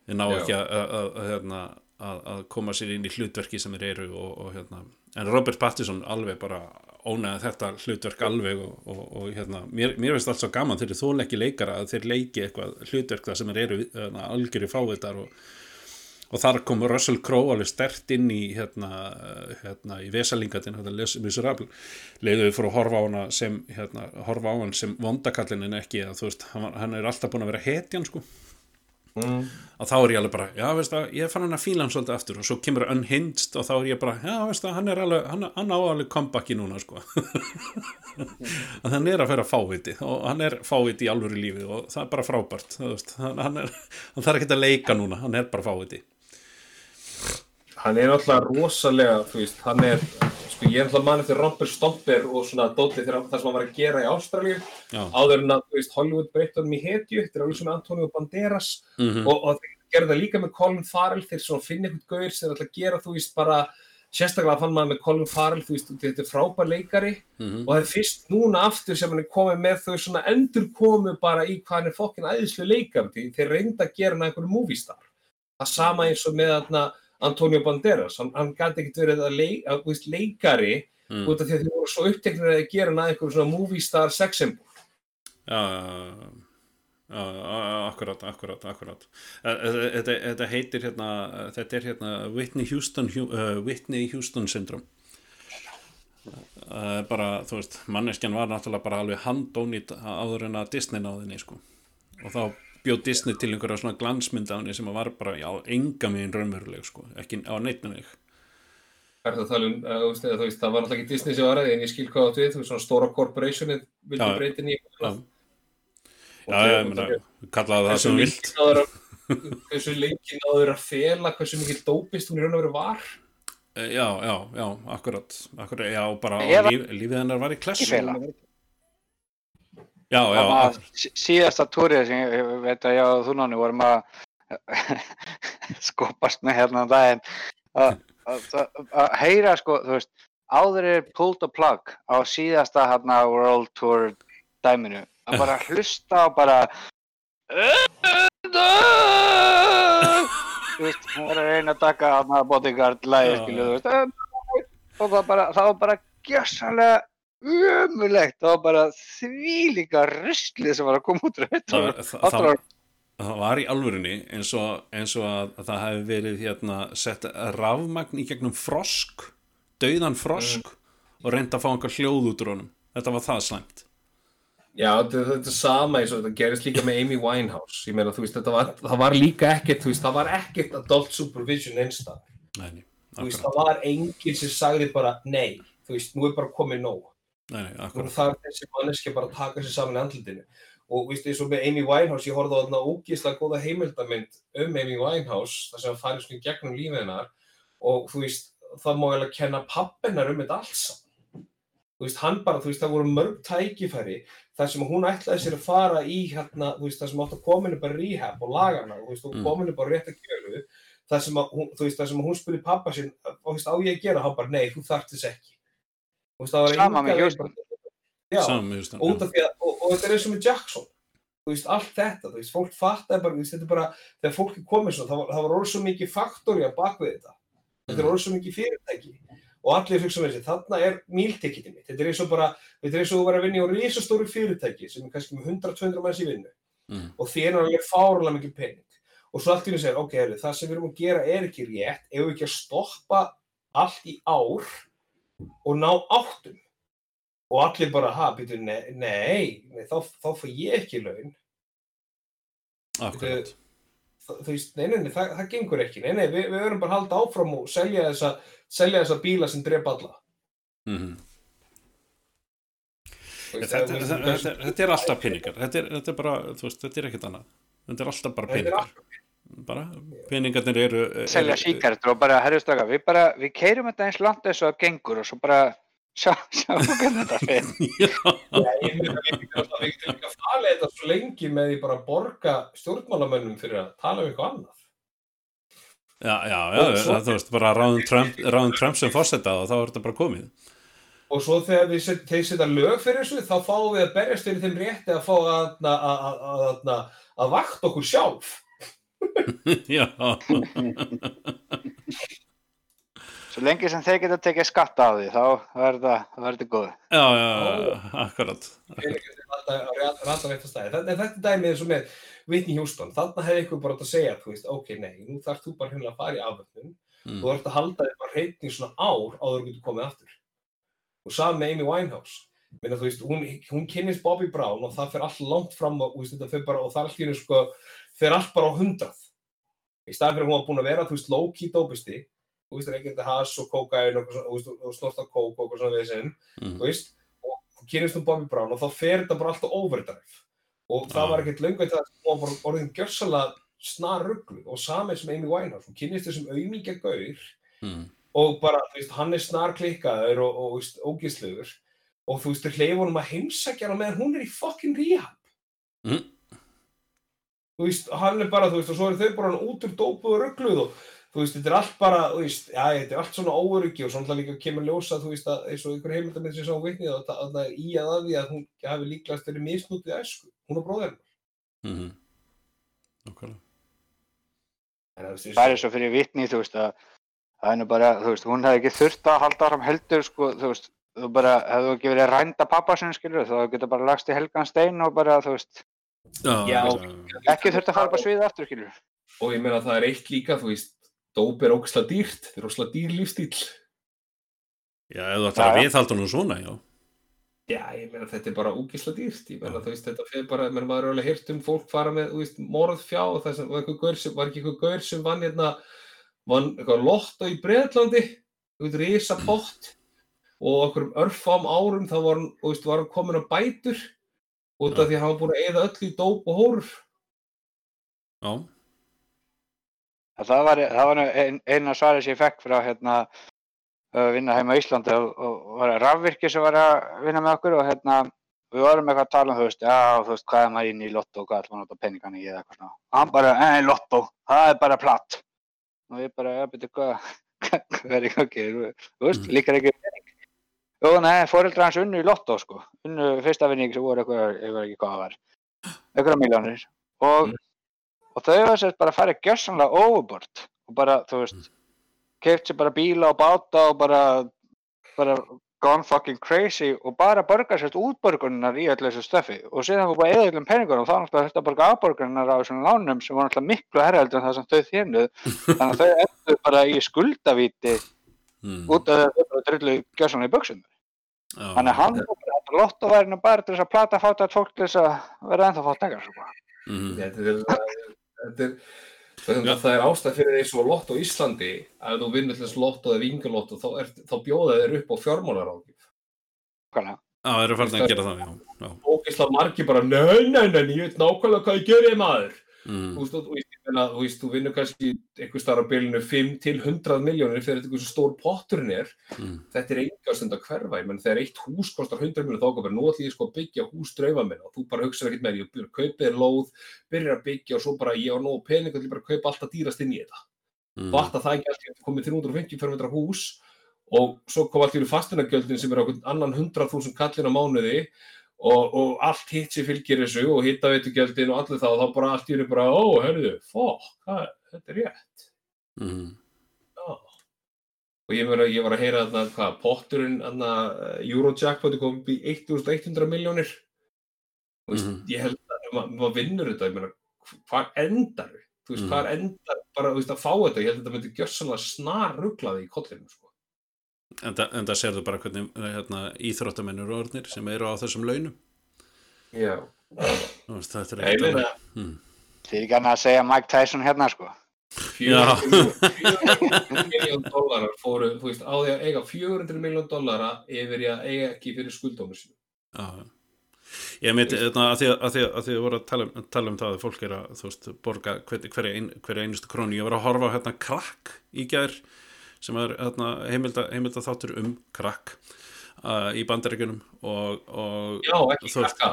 þeir ná ekki að, að, að, að, hérna, að, að koma sér inn í hlutverki sem þeir eru og, og hérna, en Robert Pattinson alveg bara ónæða þetta hlutverk alveg og, og, og hérna, mér, mér veist allt svo gaman þeir eru þól ekki leikara að þeir leiki eitthvað hlutverk það sem þeir eru hérna, algjöri fávitar og og þar kom Russell Crowe alveg stert inn í hérna, hérna í vesalingatin, hérna Les Miserable leiðu við fyrir að horfa á hana sem hérna, horfa á hann sem vondakallin en ekki að þú veist, hann, var- hann er alltaf búin að vera hetjan sko, mm. að þá er ég alveg bara já, veist það, ég fann hann að fíla hann svolítið aftur. Og svo kemur Unhinged og þá er ég bara já, veist það, hann er alveg, hann, hann á alveg comebacki núna sko. Að hann er að færa fáviti og hann er fáviti í alvöru lífi og það er bara frábært þú veist, hann, hann, er, hann þarf ekki að leika núna, hann er bara fáviti Hann er náttúrulega rosalega, þú veist, hann er, sko ég er náttúrulega mann eftir Romper Stomper og svona dótið þegar það sem hann var að gera í Ástralíu. Já. áður en að, þú veist, Hollywood breytti honum í hetju, þetta er alveg svona Antonio Banderas. Mm og, og þeir gerðu það líka með Colin Farrell þeir svona finna einhvern gauðir sem er alltaf að gera, þú veist, bara sérstaklega fann maður með Colin Farrell, þú veist, þetta er frábær leikari. -hmm. og það er fyrst núna aftur sem hann er komið með þau svona endur komu bara í hvað hann er fokkin æðislu leikar því þeir reynda að gera hann að einhverju movie-star það sama eins og með þarna Antonio Banderas, hann, hann gæti ekkert verið að, leik, að veist, leikari Mm. út af því að þeir voru svo uppteknir að gera hann að einhverju svona movie-star sexsymbol Já, já, já, akkurat, akkurat, akkurat. Eh, eh, Þetta, heitir hérna, þetta er hérna Whitney Houston, uh, Whitney Houston syndrom. Uh, bara, þú veist, manneskjan var náttúrulega bara alveg handónýtt áður en að Disney náði henni, sko. Og þá bjóð Disney til einhverja svona glansmynd af henni sem var bara, já, enga megin raunveruleg, sko, ekki á neittinu ekki. Er það, að tala um, veist, það var náttúrulega ekki Disney sem var að en ég skil hvað áttu við, þú veist, svona stóra corporationið vildi inn í Já. Ég meina, kallaði það sem þú vilt. hversu lengi náður að fela hversu mikið dópist hún í raun og veru var Eh, Já, já, já, akkurat, akkurat, já, bara lífið hennar var í klessu. Ekki fela. Já, já, sí- síðasta túrið sem ég, veit að ég og þú náni vorum að skopast með hérna um daginn. Að, að, að, að heyra sko, þú veist, áður er pulled the plug á síðasta hérna World Tour dæminu. Að bara hlusta og bara þú veist, hún var að reyna að taka hérna bodyguard lægi, Já. skilu, þú veist og það, bara, það var bara gjössanlega ömulegt, það var bara þvílíka ruslið sem var að koma út Það, þetta var- það, það, það var í alvörinni eins og, eins og að, að það hefði verið hérna sett rafmagn í gegnum frosk, dauðan frosk og reynda að fá einhver hljóð út úr honum. Þetta var það slæmt. Já, þetta, þetta er sama eins og þetta gerist líka með Amy Winehouse. Ég meina, þú veist, þetta var, það var líka ekkert þú veist, það var ekkert adult supervision nei, þú veist, það var enginn sem sagði bara nei, þú veist, nú er bara komið nóg Nei, nú akkurat. þarf þessi manneski bara að taka sér saman í andlutinu og veist, eins og með Amy Winehouse ég horfði á þarna ógíslega góða heimildamind um Amy Winehouse, þar sem hann farið svona gegnum lífið hennar. Og þú veist, það má eiginlega kenna pappennar um þetta alls þú veist, hann bara, þú veist, það voru mörg tækifæri þar sem hún ætlaði sér að fara í hérna, þú veist, þar sem átt að kominu bara rehab og laga hana, þú veist, og Mm. kominu bara rétt að gjöru, þar sem að hún, þú veist, þar sem að hún spurði pappa sinn, Sama með Houston, og, þetta er eins og með Jackson. Þú veist, allt þetta, þú veist, fólk fattaði bara, veist, þetta er bara, þegar fólk er komið svona, það var, það var orðið svo mikið faktori að bakvið þetta. Þetta er orðið svo mikið fyrirtæki. Og allir hugsa með þessi, þarna er míltekitið mitt, þetta er eins og bara, þetta er eins og þú var að vinna í á risastóru fyrirtæki sem er kannski með 100-200 manns í vinnu. Mm. og því er alveg fárlega mikið pening. Og svo henni segir, ok, það sem við erum að gera er ekki rétt, ef við ekki að stoppa allt í ár og ná áttum og allir bara, ha, býtu, nei, nei, nei þá, þá fæ ég ekki laun Akkurat. Þú veist, nei, nei, nei, það, það gengur ekki nei, nei, við, við verum bara að halda áfram og selja þessa, selja þessa bíla sem drepa alla Mm Þú veist, þetta, það- þetta, þetta, þetta er alltaf peningar. Þetta er, þetta er bara, þú veist, þetta er ekkert annað. Þetta er alltaf bara er peningar. Bara, peningarnir eru... selja eru- síkartur og bara herjastaka, við bara, við keirum þetta eins langt eins og það gengur og svo bara sjá, sjá hvernig þetta fyrir. Já, Já, ég getum alltaf við getum ekki að fara þetta svo lengi með því bara að borga stjórnmálamönnum fyrir að tala um eitthvað annað. já, já, já svo- þú veist, bara ráðum Trump, ráðum Trump sem fórseta og þá er þetta bara komið. Og svo þegar við set, þeir setja lög fyrir þessu, þá fáum við að berjast fyrir þeim rétti að fá að, að, að, að, að, að vakta okkur sjálf. já, Svo lengi sem þeir geta tekið skatta á því, þá verður þetta, góð. já, já, akkurat. Að stæði. Þetta, er dæmið eins og með Whitney Houston. Þarna hefði ykkur bara að segja, þú veist, ok, nei, nú þarf þú bara hérna að fara í afvöldnum. Mm. Þú ert að halda þér bara reyting svona ár áður en þú getur komið aftur. Og saman með Amy Winehouse. Meina, þú veist, hún, hún kynnist Bobby Brown og það fer allt langt fram og, þú veist, bara, og það er allt í hennu sko, fer allt bara á hundrað. Í staðan fyrir að hún var búin að vera, þú veist, low-key dópisti, þú veist, reykjandi hass og kókain og, og, og, og snorta kók og eitthvað svona við sinn, Mm. þú veist, og þú kynist um Bobby Brown og þá fer þetta bara alltaf overdrive og það Já. var ekkert löngu þetta að hún var bara orðin gjörsalega snar rugglu og samið sem Amy Winehouse, hún kynist þessum auðmíkja gaur Mm. og bara, þú veist, hann er snar klikkaður og, og, þú veist, ógislegur og þú veist, þau hleyfa honum að heimsækja hana meðan hún er í fucking rehab Mm. Þú veist, hann er bara, þú veist, og svo eru þau bara út úr dópu og ruggluð og þú veist, þetta er allt bara, þú veist, já, þetta er allt svona óöryggi og svona líka kemur ljósa, þú veist, að eins og ykkur heimildamið sem sá vitnið að það- að er í að að því að hún hafi líklegast verið misnútið æsku, hún og bróðir hennar. Mm. Nákvæmlega. En það er svo fyrir vitni, þú veist, að það er nú bara, þú veist, hún hefði ekki þurft að halda fram heldur, sko, þú veist, þú bara, hefðu ekki verið rænda pappa sinni, skilur, þá geta bara lagst í helgan stein og bara, þú veist, Já, Já. ekki þurft að fara upp á sviði aftur, skilur. Og ég meina að það er eitt líka, þú veist, dóp er ógislega dýrt, þetta er ógislega dýr lífstíl. já, ef þú ætlar að viðhalda nú svona, já. Já, ég meina þetta er bara ógislega dýrt, ég meina þú veist, þetta fyrir bara, maður er alveg heyrt um fólk fara með, þú veist, morðfjá og það sem, var, einhver gaur sem, var ekki eitthvað gaur sem vann hérna, vann eitthvað lotto í Breitlandi, þú veist, risa pott og okkur örfám árum þá var hann, þú veist, var hann komin á bætur út af því að hann var búin að eyða öll í dóp og hórf Já, Það var, það var ein, eina svari sem ég fekk frá hérna að vinna heima á Íslandi og, og, var rafvirki sem var að vinna með okkur og hérna við vorum eitthvað að tala um þú veist, já þú veist hvað er maður inn í lotto og hvað maður að nota peningana í eða eitthvað svona. Og hann bara, ei lotto, það er bara platt. Og ég bara, já betur hvað, hvað er í gangi, þú þú veist, líkar ekki pening. Jó, nei, fóreldra hans unnu í lotto sko, unnu fyrsta vinning sem voru eitthvað, ég veit ekki hvað það var, eitthvað miljónir. Og og þau var sérst bara að fara gjössanlega overboard. Og bara, þú veist keift sér bara bíla og báta og bara bara gone fucking crazy og bara borga sérst útborgunar í öllu þessu stöfi og síðan var bara eða öllum peningur og þá náttúrulega þetta borga afborgunar á þessum lánum sem var náttúrulega miklu herraldur en það sem þau þérnuð þannig að þau endur bara í skuldavíti mm. út af bara drullu gjössanlega í buksum já, þannig að hann lotto væri nú bara til þess að plata fáta fólk til þess að vera ennþá fátt nekar sko. mhm. Þetta er, þetta er, það er, það er ástæð fyrir því svo lott á Íslandi að þú vinnur til þess lott eða vingalott þá, er, þá bjóða þeir upp á fjármálaráðgjöf Nákvæmlega. Já, það eru farin að gera það, já, já. ógeðslega margir bara nei, nei, nei, ég veit nákvæmlega hvað ég gerði maður Mm. þú veist, þú veist, meina, þú veist, þú vinnur kannski einhver starf á bylunu 5 til 100 miljónir fyrir þetta hversu stór potturinn er. Mm. þetta er enga stund að hverfa. Ég menn þegar eitt hús kostar 100 miljónir þá kom bara ég sko að byggja hús draufa minn. Og þú bara hugsaður ekkert með því, byrja að kaupa þér lóð byrjar að byggja og svo bara ég á nóg pening og ég bara að kaupa alltaf dýrast inn í þetta. Mm. fatta það ekki alltaf komið 350 fermetra hús og svo kom alltaf í fastinagjöldin sem er einhvern annan 100.000 kallin á mánuði og, og allt hitt sem fylgir þessu og hittaveitugjöldin og allir það og þá bara allt í henni bara, ó, herðu, fokk, þetta er rétt Mm. og ég, meina, ég var að heyra þarna hvað, potturinn þarna, Eurojackpoti kom upp í 1100 miljónir og veist, Mhm. ég held að ma maður vinnur þetta, ég meina, hvað endar við þú veist, Mhm. hvað endar bara þú veist, að fá þetta, ég held að þetta myndi gjörsanlega snar rugglaði í kollinu sko. En, það, en það sérðu bara hvernig hérna, íþróttamennur og orðnir sem eru á þessum launum. já, Þú Veist, þetta er ég ekkert meina alveg- Mm. Þið er ekki annað að segja Mike Tyson hérna sko. 400 miljón dólarar fóru, þú veist, á því að eiga 400 miljón dólara yfir að eiga ekki fyrir skuldómur sín Já. Ég meiti, hérna, að því að, að, því að, að því að voru að tala, um- tala um það að fólk er að, þú veist, borga hver, hverja, ein, hverja einustu krónu. Ég var að horfa á hérna krakk í gær sem er hérna, heimilda, heimilda þáttur um krakk uh, í bandaríkjunum og, og já, ekki krakka.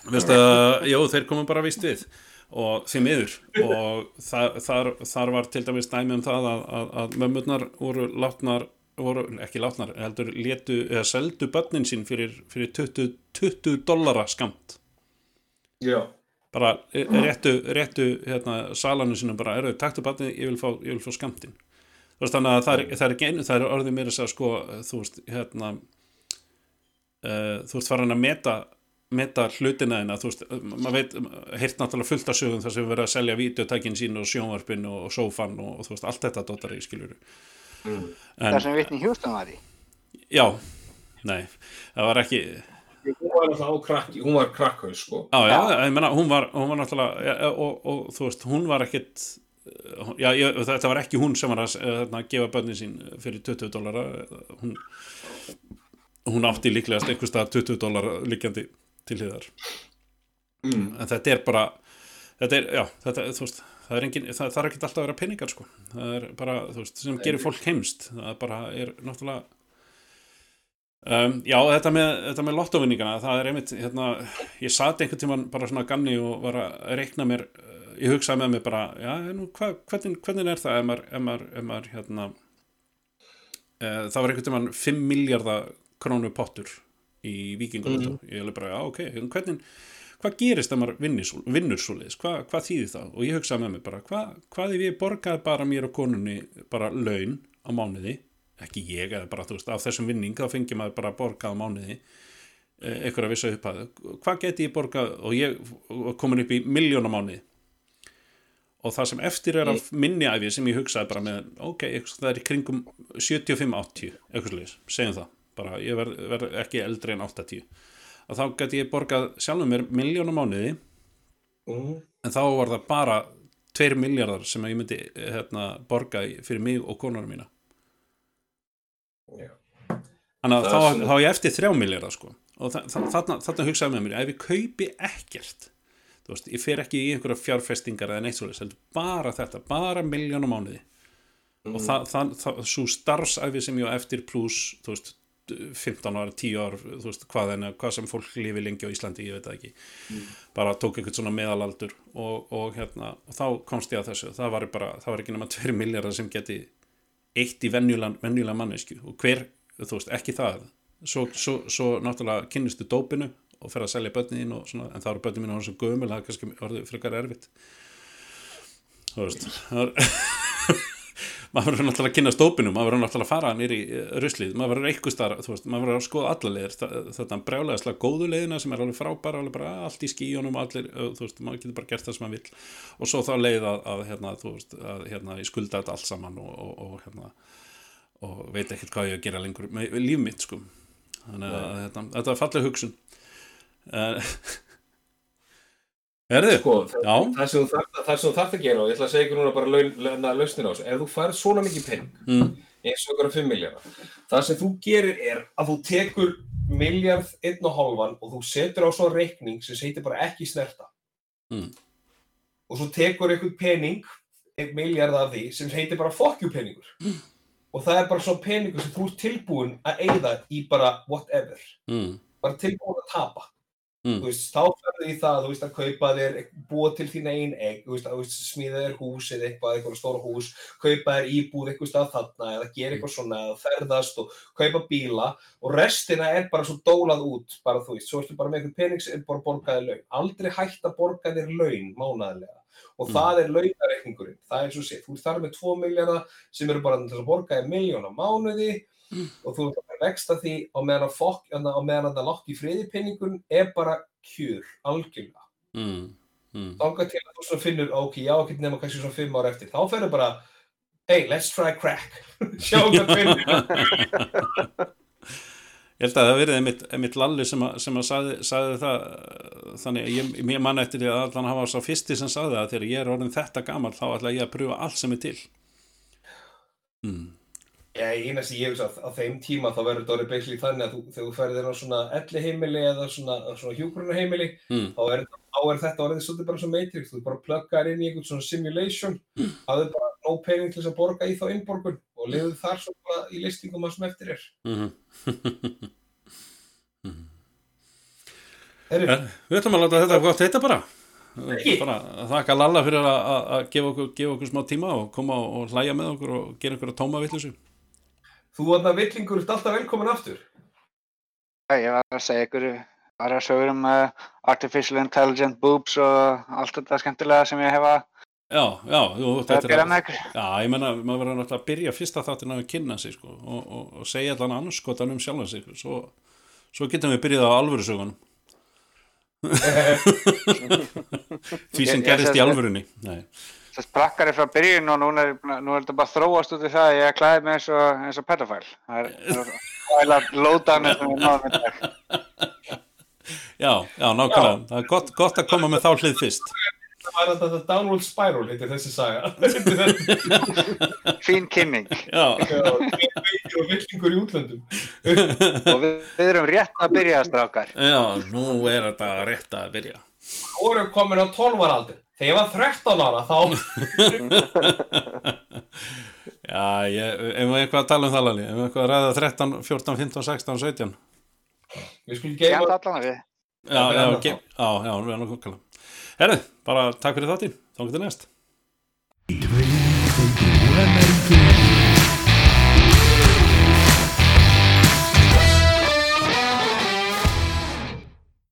Að, jú, þeir komum bara vist við og því miður og þar, þar, þar var til dæmis dæmi um það að, að, að mömmurnar voru látnar, voru ekki látnar, heldur létu eða seldu börnin sín fyrir, fyrir 20, 20 dollara skamt já, bara eh, réttu, réttu hérna, salanu sinum bara, eru, taktu börnin, ég vil fá, fá skamtin þú veist þannig að það er, það er, einu- það er orðið mér þess að sko, þú veist, hérna uh, þú veist farin að meta meta hlutina þina, þú veist, maður veit heirt náttúrulega fullt af sögum þar sem við verðum að selja videotækin sín og sjónvarpin og, og sófan og, og þú veist, allt þetta dóttar í skiljuru mm. Það sem Whitney Houston var í. já, nei það var ekki, hún var alltaf á krakki, hún var krakkhaus sko já, já, ég menna hún var, hún var náttúrulega ja, og, og, þú veist, hún var ekkit já, ég, þetta var ekki hún sem var að hérna, gefa bönni sín fyrir 20 dólara hún hún átti líklegast einhvers stað 20 dólara líkjandi til hliðar. Mm. en þetta er bara þetta er, já, þetta, þú veist það er, engin, það, það ekkert alltaf að vera peningar sko. Það er bara, þú veist, sem gerir fólk heimst það bara er náttúrulega um, já, þetta með með lottovinningana, það er einmitt hérna, ég sat einhvern tímann bara svona ganni og var að reikna mér ég hugsaði með mér bara, já, nú, hva, hvernig, hvernig er það? Ef maður, ef maður, ef maður hérna uh, það var einhvern tímann 5 miljardar krónu pottur í vikingulotto, ég er bara, já, ok hvernig, hvað gerist ef maður vinnur, svo- svoleiðis, hvað, hvað þýðir það? Og ég hugsaði með mér bara, hvað, hvað ef ég borgaði bara mér og konunni bara laun á mánuði, ekki ég eða bara, þú veist, af þessum vinning, þá fengi maður bara borgað á mánuði eh, einhverja vissa upphæðu, hvað geti ég borgað? Og ég komin upp í miljón á mánuði og það sem eftir er af minni æfi sem ég hugsaði bara með, ok, það er í kringum 75-80, eitthvað sliðis, segjum það. Bara, ég verð verð ekki eldri en 80 að þá gæti ég borgað sjálfum mér miljón á mánuði. Mm. en þá var það bara 2 miljardar sem ég myndi hérna, borga fyrir mig og konunum mína. Þannig að þá, svona- þá ég eftir 3 miljardar sko. Og þa þa þarna, þarna hugsaði með mér ef ég kaupi ekkert þú veist, ég fer ekki í einhverja fjárfestingar eða neitt heldur bara þetta bara miljón á mánuði. Og það, það, það, svo starfsæfi sem ég á eftir pluss, þú veist 15 ára, 10 ár, þú veist hvað, en, hvað sem fólk lifi lengi á Íslandi, ég veit það ekki. Bara tók eitthvað svona meðalaldur og, og hérna, og þá komst ég að þessu. Það var bara, það var ekki nema 2 miljardar sem geti eitt í venjulega mannesku og hver, þú veist, ekki það. Svo, svo, svo náttúrulega kynnistu dópinu og fer að selja börnin og svona, en það eru börnin mín og hann sem gömul, það er kannski orðið frekar erfitt. Þú veist maður verður náttúrulega að kynna stópinu, maður verður náttúrulega að fara nýri ruslið, maður verður eitthvað starf þú veist, maður verður að skoða alla leiðir. Þetta brjálega slag góðu leiðina sem er alveg frábæra alveg bara allt í skíunum, allir þú veist, maður getur bara gert það sem maður vill. Og svo þá leið að, að hérna, þú veist að hérna, ég skulda þetta allt saman og, og, og hérna, og veit ekkert hvað ég að gera lengur með líf mitt, sko. Þannig að hérna, þetta er falleg hugsun uh, Er þið? Sko, það, sem þú þarf, að gera og ég ætla að segja ykkur núna bara laun, laun, lausnir á þessu, ef þú færð svona mikið penning Mm. eins og okkur 5 miljardar það sem þú gerir er að þú tekur miljard, einn og hálfan og þú setur á svo reikning sem heitir bara ekki snerta Mm. og svo tekur einhvern pening einn miljard af því sem heitir bara fokkjú peningur og það er bara svo peningur sem þú ert tilbúin að eigða í bara whatever Mm. bara tilbúin að tapa Mm. veist, þá ferðu í það, veist, að kaupa þér búa til þín einn egg, veist, að smíða þér hús eða eitthvað, eitthvað stóra hús kaupa þér íbúð eitthvað stað þarna eða gera eitthvað svona, eða ferðast og kaupa bíla og restina er bara svo dólað út, bara þú veist, svo ertu bara með eitthvað pening sem er bara borgaði laun aldrei hægt að borga þér laun mánaðarlega og Mm. það er launareikningurinn það er svo sé, þú ert þar með 2 miljardar sem eru bara til að borga þér miljón á mánuði og þú ert að vexta því og meðan að fokk, og meðan að það lokk í friði penningun er bara kjur, algjörlega Mm. Mm. þangað til að þú finnur, ok, já, ekki nema kannski svona 5 ára eftir, þá ferður bara hey, let's try crack sjá hvað finnur Ég held að það verið einmitt, einmitt Lalli sem að, sem að sagði, sagði það þannig að ég, ég man eftir því að allan hafa sá fyrsti sem sagði það að þegar ég er orðin þetta gammal þá ætla ég að pröfa allt sem er til mm. Já, eina sem ég hugsa að á þeim tíma þá verður þetta orðið basically þannig að þú, þegar þú ferðir á svona elli heimili eða svona, svona hjúgrunarheimili Mm. þá, er, þá er þetta orðið svolítið bara svo matrix. Þú bara pluggar inn í einhvern svona simulation. Mm. hafðu bara nóg pening til þess að borga í þá innborgun og liðu þar svo bara í listingum að sem eftir er. Mm Heru, En við ætlum að láta þetta gott heita bara. Þakka Lalla fyrir að, að, að gefa, okkur, gefa okkur smá tíma og koma og, hlæja með okkur og gera okkur að tóma villusu þú þarna villingur ert alltaf velkomin aftur Ég var að segja ykkur var að sögur um uh, Artificial Intelligent Boobs og allt þetta skemmtilega sem ég hefa Já, já, þú, að þetta er ykkur. Já, ég menna, maður verður náttúrulega að byrja fyrsta þáttin að kynna sig sko, og, og, og segja allan annarskotan um sjálfan sig svo, svo getum við byrjað á alvöru sögunum Því sem gerist í alvörunni Nei. Það sprakkar frá byrjun og núna er, nú er þetta bara þróast út í það að ég klæði mig eins og, eins og pedofæl. Það er er í dag. Já, já, nákvæmlega Það er gott, gott að koma með þá hlið fyrst það var þetta downward spiral heitir þessi saga Fín kynning. Já, og villingur í útlöndum Og við, við erum rétt að byrja strákar. já, nú er þetta rétt að byrja voru komin á 12 ára aldur þegar ég var 13 ára þá Já, ég, ef við eitthvað að tala um það Lali, ef við eitthvað að ræða 13, 14, 15, 16, 17 við skulum geima enda allan að við. Já, já, Já, já, við erum okkur Herðu, bara takk fyrir þáttinn, þá getur næst